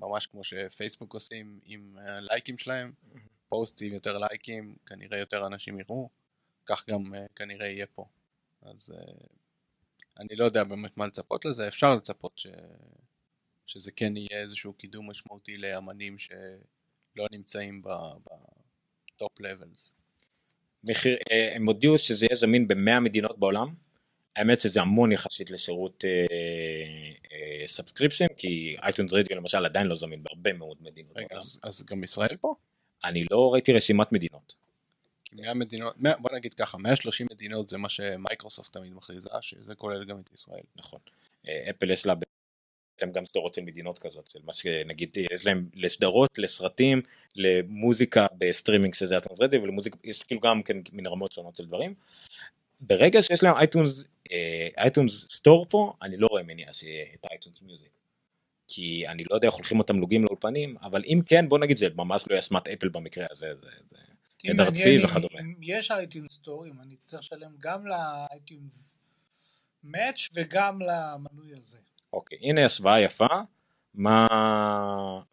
ממש כמו שפייסבוק עושים עם הלייקים שלהם, פוסט עם יותר לייקים, כנראה יותר אנשים יראו, כך גם uh, כנראה יהיה פה. אז uh, אני לא יודע באמת מה לצפות לזה, אפשר לצפות ש... שזה כן יהיה איזשהו קידום משמעותי לאמנים שלא נמצאים ב top labels. מחיר, אה, הם הודיעו שזה יהיה זמין ב-100 מדינות בעולם. האמת שזה המון יחסית לשירות subscription כי iTunes Radio למשל עדיין לא זמין בהרבה מאוד מדינות רגע. אז, אז גם ישראל פה? אני לא ראיתי רשימת מדינות. כי 100 מדינות, 100, בוא נגיד ככה, 130 מדינות זה מה שמייקרוסופט תמיד מכריזה, שזה כולל גם את ישראל. נכון. אה, אפל יש לה בעצם גם סדרות של מדינות כזאת של מה שנגיד יש להם לסדרות לסרטים למוזיקה בסטרימינג שזה iTunes Radio ולמוזיקה יש כאילו גם כן מן רמות שונות של דברים. ברגע שיש להם iTunes iTunes Store פה אני לא רואה מניעה שיהיה את iTunes Music. כי אני לא יודע איך הולכים התמלוגים לאולפנים אבל אם כן בוא נגיד זה ממש לא אשמת אפל במקרה הזה זה, זה הדארצי וכדומה. אם יש iTunes Store, אם אני אצטרך לשלם גם ל iTunes Match וגם למנוי הזה. אוקיי הנה השוואה יפה מה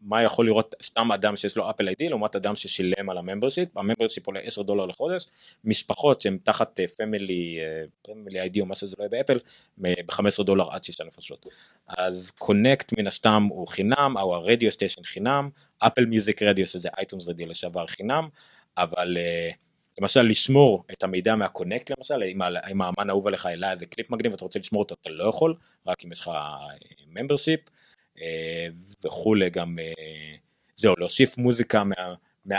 מה יכול לראות סתם אדם שיש לו Apple ID לעומת אדם ששילם על ה membership ה membership עולה 10 דולר לחודש משפחות שהן תחת family family ID או מה שזה לא יהיה באפל ב-15 דולר עד 6 נפשות אז Connect מן הסתם הוא חינם או ה radio station חינם Apple Music Radio שזה iTunes Radio לשעבר חינם אבל אה, למשל לשמור את המידע מה Connect למשל אם, האמן האהוב עליך העלה איזה קליפ מגניב ואתה רוצה לשמור אותו אתה לא יכול רק אם יש לך membership וכולי גם אה, זהו להוסיף מוזיקה מה, מה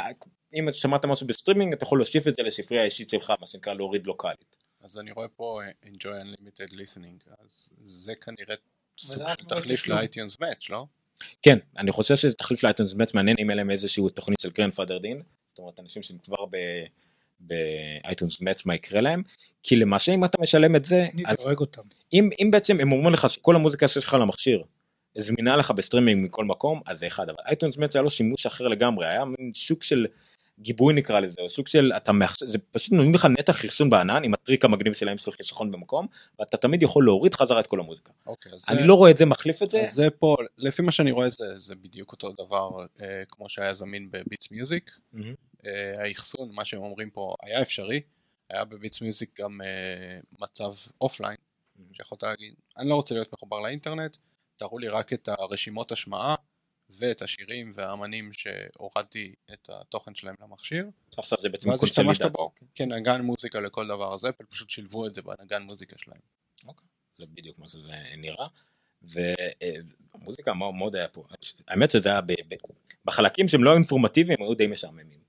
אם שמעת משהו בסטרימינג אתה יכול להוסיף את זה לספרייה האישית שלך מה שנקרא להוריד לוקאלית. אז אני רואה פה אה, Enjoy Unlimited Listening, אז זה כנראה סוג של תחליף. ל iTunes Match, לא? כן אני חושב שזה תחליף ל iTunes Match מעניין אם אין להם איזשהו תוכנית של grandfathered in זאת אומרת אנשים שהם כבר ב... ב iTunes Match מה יקרה להם כי למעשה אם אתה משלם את זה אני אז. אם, אם בעצם הם אומרים לך שכל המוזיקה שיש לך למכשיר זמינה לך בסטרימינג מכל מקום אז זה אחד אבל iTunes Match היה לו שימוש אחר לגמרי היה מין שוק של גיבוי נקרא לזה או סוג של אתה מאחס... זה פשוט נותנים לך נתח אחסון בענן עם הטריק המגניב שלהם של חיסכון במקום ואתה תמיד יכול להוריד חזרה את כל המוזיקה. אוקיי, אז אני זה- לא רואה את זה מחליף את זה זה פה, לפי מה שאני רואה זה, זה בדיוק אותו דבר אה, כמו שהיה זמין ב Beats Music. מהמם. אה, האחסון, מה שהם אומרים פה, היה אפשרי. היה ב Beats Music גם אה, מצב offline, שיכולת להגיד, אני לא רוצה להיות מחובר לאינטרנט, תראו לי רק את הרשימות השמעה, ואת השירים והאמנים שהורדתי את התוכן שלהם למכשיר, עכשיו זה בעצם ואז השתמשת. בו כנגן מוזיקה לכל דבר, אז אפל פשוט שילבו את זה בנגן מוזיקה שלהם. זה בדיוק מה שזה נראה. והמוזיקה מאוד, מאוד היה פה. האמת שזה היה בחלקים שהם לא אינפורמטיביים, היו די משעממים.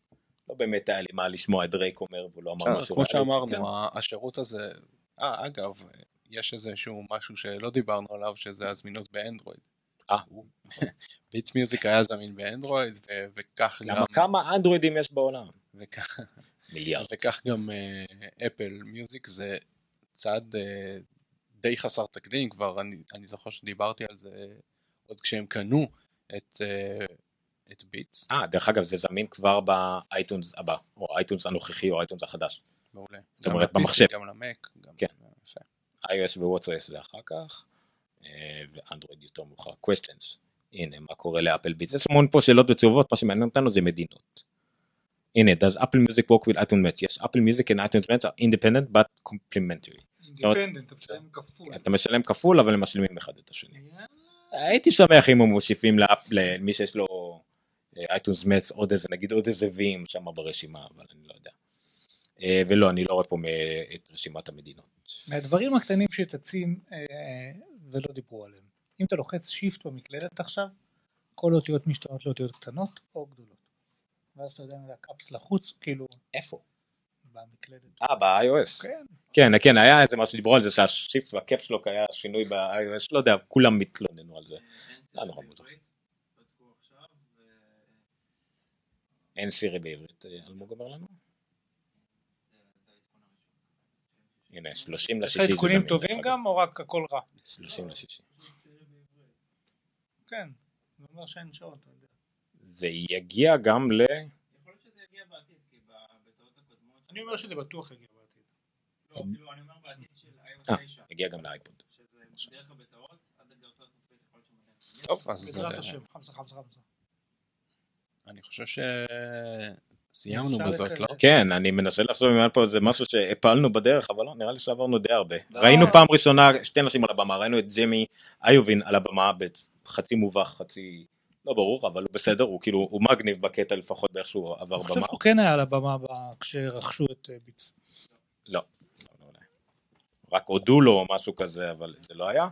לא באמת היה לי מה לשמוע את דרייק אומר והוא לא אמר משהו. כמו. שאמרנו, כן. השירות הזה, אה אגב, יש איזשהו משהו שלא דיברנו עליו, שזה הזמינות באנדרואיד. אה, ביטס מיוזיק היה זמין באנדרואיד, וכך גם, למה כמה אנדרואידים יש בעולם? וכך- מיליארד. וכך גם אה, אפל מיוזיק זה צעד אה, די חסר תקדים כבר, אני, אני זוכר שדיברתי על זה עוד כשהם קנו את, אה, את ביטס, אה, דרך אגב זה זמין כבר באייטונס הבא, או האייטונס הנוכחי או האייטונס החדש. מעולה. זאת אומרת, במחשב. גם למק, גם כן. iOS ו-WatchOS זה אחר כך, ואנדרואיד יותר מאוחר. questions. הנה, מה קורה לאפל ביטס? יש המון פה שאלות ותשובות, מה שמעניין אותנו זה מדינות. הנה, does Apple Music work with iTunes Match? Yes, Apple Music and iTunes Match are independent but complementary. independent, אתה משלם כפול. אתה משלם כפול אבל הם משלימים אחד את השני. הייתי שמח אם הם מוסיפים לאפ- למי שיש לו iTunes Match עוד איזה נגיד עוד איזה וים שם ברשימה אבל אני לא יודע. אה, ולא אני לא רואה פה את רשימת המדינות. מהדברים הקטנים שצצים אה, ולא דיברו עליהם. אם אתה לוחץ shift במקלדת עכשיו, כל אותיות משתנות לאותיות קטנות או גדולות. ואז אתה יודע אם זה הקאפס לחוץ, כאילו, איפה? במקלדת. אה ב-iOS. כן. כן כן היה איזה משהו שדיברו על זה שהשיפט והקפסלוק היה שינוי ב-iOS לא יודע כולם התלוננו על זה. לא נורא מוזר. אין סירי בעברית אה, אלמוג אומר לנו? זה זה העדכון הראשון. הנה 30 יש לשישי. לך זה עדכונים טובים. גם או רק הכל רע? 30 לשישי. כן. זה אומר שאין שעות, אתה יודע. זה יגיע גם ל... יכול להיות שזה יגיע בעתיד, כי בטעות הקודמות... אני אומר שזה בטוח יגיע בעתיד. לא, כאילו, אני אומר בעתיד של iOS אה, 9. יגיע גם לאייפוד. שזה דרך הבטאות, עד הגרסה הסופית יכול להיות. טוב, אז בעזרת השם, חמסה חמסה חמסה. אני חושב שסיימנו אפשר בזאת, לא? כן, אני מנסה לחשוב אם היה פה איזה משהו שהפלנו בדרך, אבל לא, נראה לי שעברנו די הרבה. לא. ראינו פעם ראשונה שתי נשים על הבמה, ראינו את ג'ימי איובין על הבמה בחצי מובך, חצי לא ברור, אבל הוא בסדר, הוא כאילו, הוא מגניב בקטע לפחות באיך שהוא עבר אני חושב במה. שהוא כן היה על הבמה כשרכשו את אה. לא, לא, לא, לא. רק הודו לו או משהו כזה, אבל זה לא היה.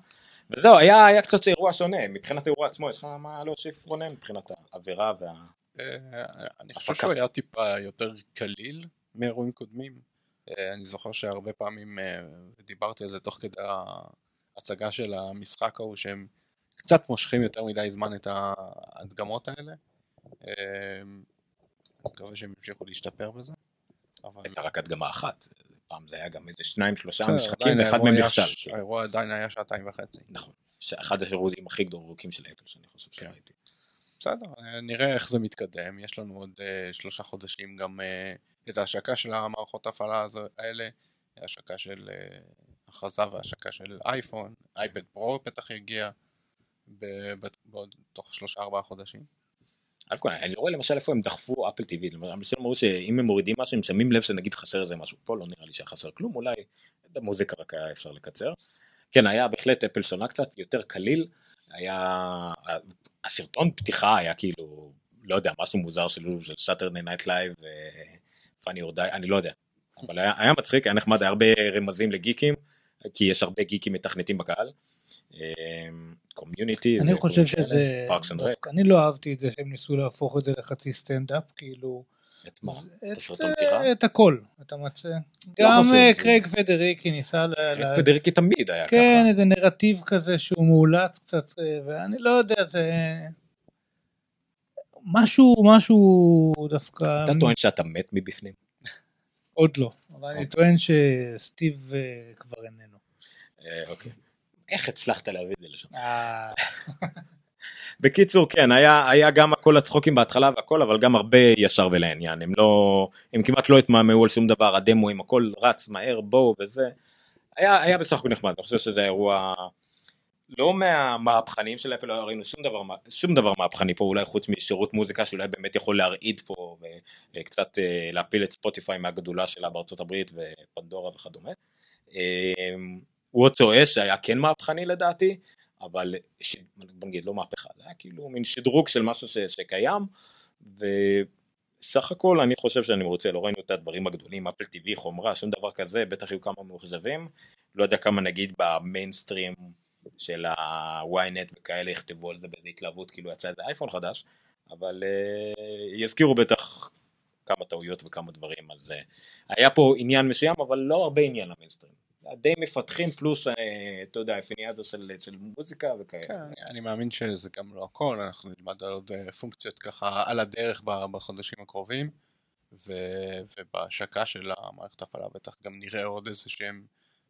וזהו, היה, היה קצת אירוע שונה, מבחינת האירוע עצמו, יש לך מה להוסיף רונן, מבחינת העבירה וה... אה, אני חושב. שהוא היה טיפה יותר קליל מאירועים קודמים. אה, אני זוכר שהרבה פעמים אה, דיברתי על זה תוך כדי ההצגה של המשחק ההוא שהם קצת מושכים יותר מדי זמן את ההדגמות האלה. אני מקווה שהם ימשיכו להשתפר בזה. אבל הייתה רק הדגמה אחת, פעם זה היה גם איזה שניים שלושה משחקים ואחד מהם נכשל. כאילו. האירוע עדיין היה שעתיים וחצי. נכון, אחד השירותים הכי גדולים של אפל שאני חושב כן. שראיתי. בסדר, אה, נראה איך זה מתקדם, יש לנו עוד אה, שלושה חודשים גם אה, את ההשקה של המערכות ההפעלה האלה, השקה של אה, הכרזה והשקה של אייפון, אייפד פרו בטח יגיע בעוד תוך שלושה ארבעה חודשים. א' כל אני רואה למשל איפה הם דחפו אפל טיווי, למשל אמרו שאם הם מורידים משהו הם שמים לב שנגיד חסר איזה משהו, פה לא נראה לי שהיה חסר כלום, אולי את המוזיקה רק היה אפשר לקצר. כן היה בהחלט אפל שונה קצת, יותר קליל, היה, הסרטון פתיחה היה כאילו, לא יודע, משהו מוזר של של סאטרדי נייט לייב, פאני אורדי, אני לא יודע, אבל היה, היה מצחיק, היה נחמד, היה הרבה רמזים לגיקים, כי יש הרבה גיקים מתכנתים בקהל. קומיוניטי. אני חושב שזה, אני לא אהבתי את זה שהם ניסו להפוך את זה לחצי סטנדאפ, כאילו, את מה? את- הסרטון אה, פתיחה? את הכל, אתה מצא. גם חושב, אה, קרייג פדריקי ניסה, ל- ל- פדריקי תמיד היה כן, ככה. איזה נרטיב כזה שהוא מאולץ קצת, אה, ואני לא יודע, זה... משהו, משהו דווקא... אתה טוען שאתה מת מבפנים? עוד לא, אבל אני אוקיי. טוען שסטיב אה, כבר איננו. אה, אוקיי. איך הצלחת להביא את זה לשם? אה, בקיצור כן היה היה גם הכל הצחוקים בהתחלה והכל אבל גם הרבה ישר ולעניין הם לא הם כמעט לא התמהמהו על שום דבר הדמוים הכל רץ מהר בואו וזה. היה היה בסך הכל נחמד אני חושב שזה אירוע לא מהמהפכניים של אפל לא ראינו שום דבר שום דבר מהפכני פה אולי חוץ משירות מוזיקה שאולי באמת יכול להרעיד פה וקצת אה, להפיל את ספוטיפיי מהגדולה שלה בארצות הברית ופנדורה וכדומה. וואטס או אש היה כן מהפכני לדעתי אבל ש... בוא נגיד לא מהפכה, זה היה כאילו מין שדרוג של משהו ש... שקיים, וסך הכל אני חושב שאני רוצה, לא ראינו את הדברים הגדולים, אפל TV, חומרה, שום דבר כזה, בטח יהיו כמה מאוכזבים, לא יודע כמה נגיד במיינסטרים של ה-ynet וכאלה יכתבו על זה באיזה התלהבות, כאילו יצא איזה אייפון חדש, אבל uh, יזכירו בטח כמה טעויות וכמה דברים, אז uh, היה פה עניין מסוים, אבל לא הרבה עניין למיינסטרים. די מפתחים פלוס, אה, אתה יודע, אפיניאדו של, מוזיקה וכאלה. כן, אני מאמין שזה גם לא הכל, אנחנו נלמד על עוד אה, פונקציות ככה על הדרך בחודשים הקרובים, ו- ובהשקה של המערכת ההפעלה בטח גם נראה עוד איזה שהם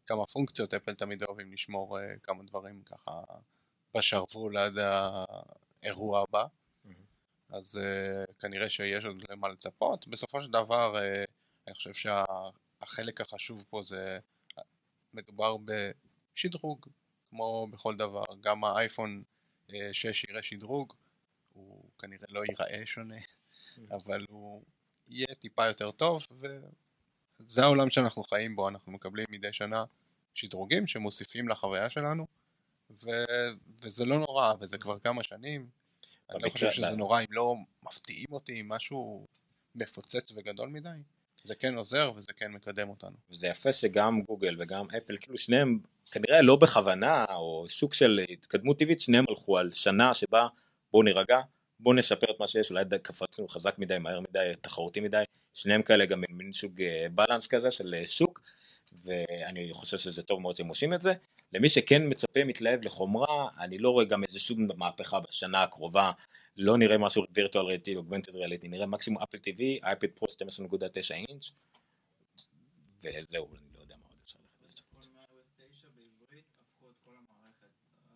כמה פונקציות, אפל תמיד אוהבים לשמור אה, כמה דברים ככה בשרוול עד האירוע הבא, אז uh, כנראה שיש עוד למה לצפות. בסופו של דבר, אני חושב שהחלק החשוב פה זה מדובר בשדרוג, כמו בכל דבר. גם האייפון 6 יראה שדרוג, הוא כנראה לא ייראה שונה, אבל הוא יהיה טיפה יותר טוב, וזה העולם שאנחנו חיים בו, אנחנו מקבלים מדי שנה שדרוגים שמוסיפים לחוויה שלנו, ו... וזה לא נורא, וזה כבר כמה שנים. אני לא חושב שזה נורא אם לא מפתיעים אותי עם משהו מפוצץ וגדול מדי. זה כן עוזר וזה כן מקדם אותנו. וזה יפה שגם גוגל וגם אפל, כאילו שניהם כנראה לא בכוונה, או שוק של התקדמות טבעית, שניהם הלכו על שנה שבה בואו נירגע, בואו נשפר את מה שיש, אולי קפצנו חזק מדי, מהר מדי, תחרותי מדי, שניהם כאלה גם מין סוג בלנס כזה של שוק, ואני חושב שזה טוב מאוד שהם עושים את זה. למי שכן מצפה, מתלהב לחומרה, אני לא רואה גם איזה שום מהפכה בשנה הקרובה, לא נראה משהו וירטואל ריאליטי, אוגמנטד ריאליטי, נראה מקסימום אפל TV, אייפד פרו 12.9 אינץ', וזהו, אני לא יודע מה עוד אפשר לחפש. כל מה-iOS 9 בעברית הפכו את כל המערכת.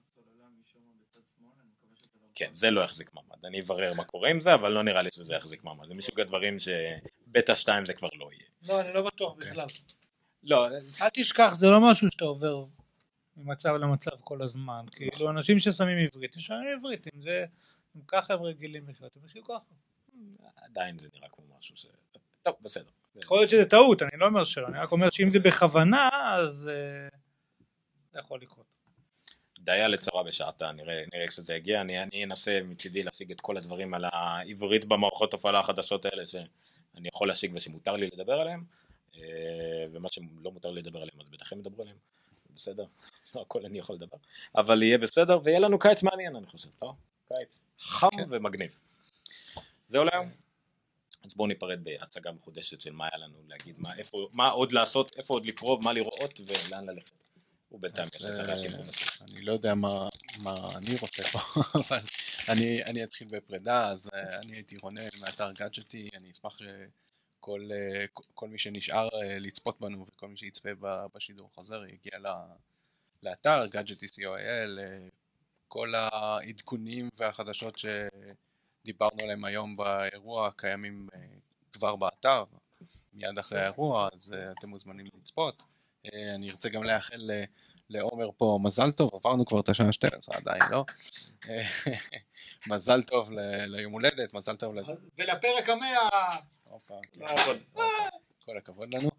הסוללה משום מה בצד שמאל, אני מקווה שזה לא... כן, זה לא יחזיק מעמד, אני אברר מה קורה עם זה, אבל לא נראה לי שזה יחזיק מעמד, זה מסוג הדברים שבטא 2 זה כבר לא יהיה. לא, אני לא בטוח בכלל. לא, אל תשכח, זה לא משהו שאתה עובר ממצב למצב כל הזמן. כאילו, אנשים ששמים עברית, הם שמים עברית, אם זה, אם ככה הם רגילים לחיות, הם יחיו ככה. עדיין זה נראה כמו משהו ש... טוב, בסדר. יכול להיות שזה טעות, אני לא אומר שלא, אני רק אומר שאם זה בכוונה, אז אה, זה יכול לקרות. דיה לצרה בשעתה, נראה, נראה איך שזה יגיע, אני, אני אנסה מצידי להשיג את כל הדברים על העברית במערכות הפעלה החדשות האלה שאני יכול להשיג ושמותר לי לדבר עליהם, אה, ומה שלא מותר לי לדבר עליהם אז בטח הם ידברו עליהם, בסדר, לא הכל אני יכול לדבר, אבל יהיה בסדר ויהיה לנו קיץ מעניין אני חושב, לא? קיץ חם כן. ומגניב. זהו להיום? אז בואו ניפרד בהצגה מחודשת של מה היה לנו להגיד, מה, איפה, מה עוד לעשות, איפה עוד לקרוא, מה לראות ולאן ללכת. הוא בינתיים יעשה את הרשימה. אה, אני לא יודע מה, מה אני רוצה פה, אבל אני, אני אתחיל בפרידה, אז אה, אני הייתי רונן מאתר גאדג'טי, אני אשמח שכל אה, כל מי שנשאר לצפות בנו וכל מי שיצפה בשידור חוזר יגיע לאתר גאדג'טי co.il, כל העדכונים והחדשות שדיברנו עליהם היום באירוע קיימים אה, כבר באתר, מיד אחרי האירוע, אז אה, אתם מוזמנים לצפות. אה, אני ארצה גם לאחל לעומר פה מזל טוב, עברנו כבר את השעה 12, עדיין לא. מזל טוב ליום הולדת, מזל טוב ל... ולפרק המאה, כן. כל הכבוד לנו.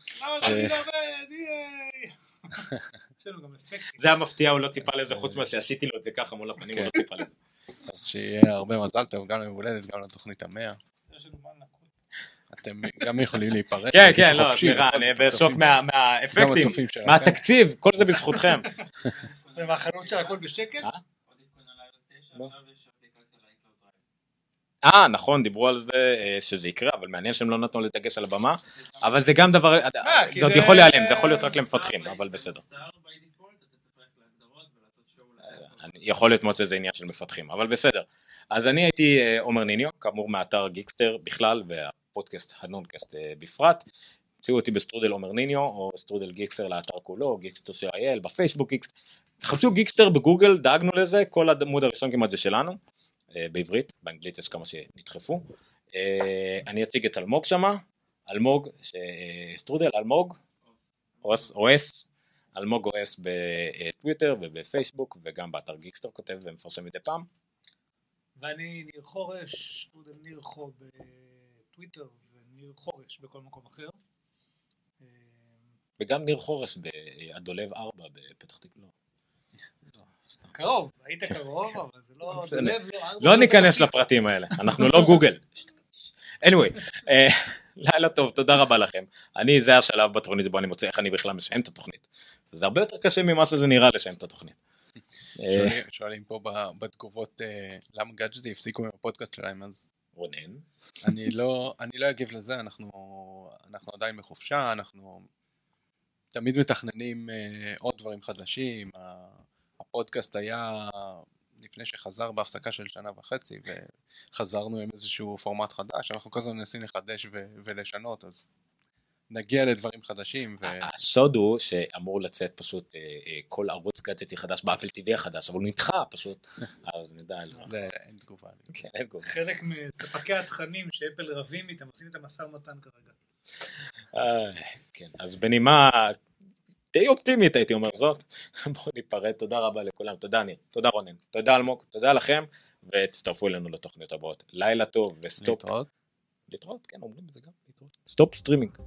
יש לנו גם אפקטים. זה המפתיע, הוא לא ציפה לזה, חוץ ממה שעשיתי לו את זה ככה מול הפנים, הוא לא ציפה לזה. אז שיהיה הרבה מזל טוב גם ליום הולדת, גם לתוכנית המאה. אתם גם יכולים להיפרד. כן, כן, לא, סליחה, אני בשוק מהאפקטים. מהתקציב, כל זה בזכותכם. ומהחנות של הכל בשקט? אה? עוד עדכון על iOS 9, לא. עכשיו יש אפליקציה ל-iCloud Drive. אה, נכון, דיברו על זה אה, שזה יקרה, אבל מעניין שהם לא נתנו לזה דגש על הבמה. אבל זה גם דבר, כי זה עוד זה- יכול להיעלם, זה יכול להיות רק למפתחים, סטאר אבל בסדר. יכול להיות מאוד שזה עניין של מפתחים, אבל בסדר. אז אני הייתי אה, עומר ניניו, כאמור מאתר גיקסטר בכלל, והפודקאסט הנונקאסט אה, בפרט. תמצאו אותי בסטרודל עומר ניניו, או סטרודל גיקסטר לאתר כולו, גיקסטר של אייל, בפייסבוק גיקסטר. חפשו גיקסטר בגוגל, דאגנו לזה, כל העמוד הראשון כמעט זה שלנו, אה, בעברית, באנגלית יש כמה שנדחפו. אה, אני אציג את אלמוג שמה, אלמוג, אה, סטרודל, אלמוג, אוס, אוס, אלמוג אוס בטוויטר ובפייסבוק וגם באתר גיקסטר כותב ומפרסם מדי פעם. ואני ניר חורש, טרודל ניר חו בטוויטר וניר חורש בכל מקום אחר. אה, וגם ניר חורש באדולב 4 בפתח תקווה. קרוב, היית קרוב, אבל זה לא... לא, לא ניכנס. לפרטים האלה, אנחנו לא גוגל. anyway, אה, לילה טוב, תודה רבה לכם. אני, זה השלב בתוכנית בו אני מוצא איך אני בכלל משם את התוכנית. זה הרבה יותר קשה ממה שזה נראה לשם את התוכנית. אה, שואלים- פה בתגובות אה, למה גאדג'טי הפסיקו עם הפודקאסט שלהם אז רונן, אני לא אני לא אגיב לזה אנחנו אנחנו עדיין בחופשה אנחנו תמיד מתכננים אה, עוד דברים חדשים הפודקאסט היה לפני שחזר בהפסקה של שנה וחצי וחזרנו עם איזשהו פורמט חדש אנחנו כל הזמן מנסים לחדש ו- ולשנות אז נגיע לדברים חדשים ו... הסוד הוא שאמור לצאת פשוט אה, אה, כל ערוץ גאדג'טי חדש ב Apple TV החדש, אבל הוא נדחה פשוט, אז נדע על זה. זה אין תגובה. כן, אין תגובה. חלק מספקי התכנים שאפל רבים איתם, עושים איתם משא ומתן כרגע. אה, כן, אז בנימה די אופטימית הייתי אומר זאת, בואו ניפרד, תודה רבה לכולם, תודה ניר, תודה רונן, תודה אלמוג, תודה לכם, ותצטרפו אלינו לתוכניות הבאות. לילה טוב ו stop, להתראות. להתראות, כן אומרים את זה גם, להתראות, stop streaming.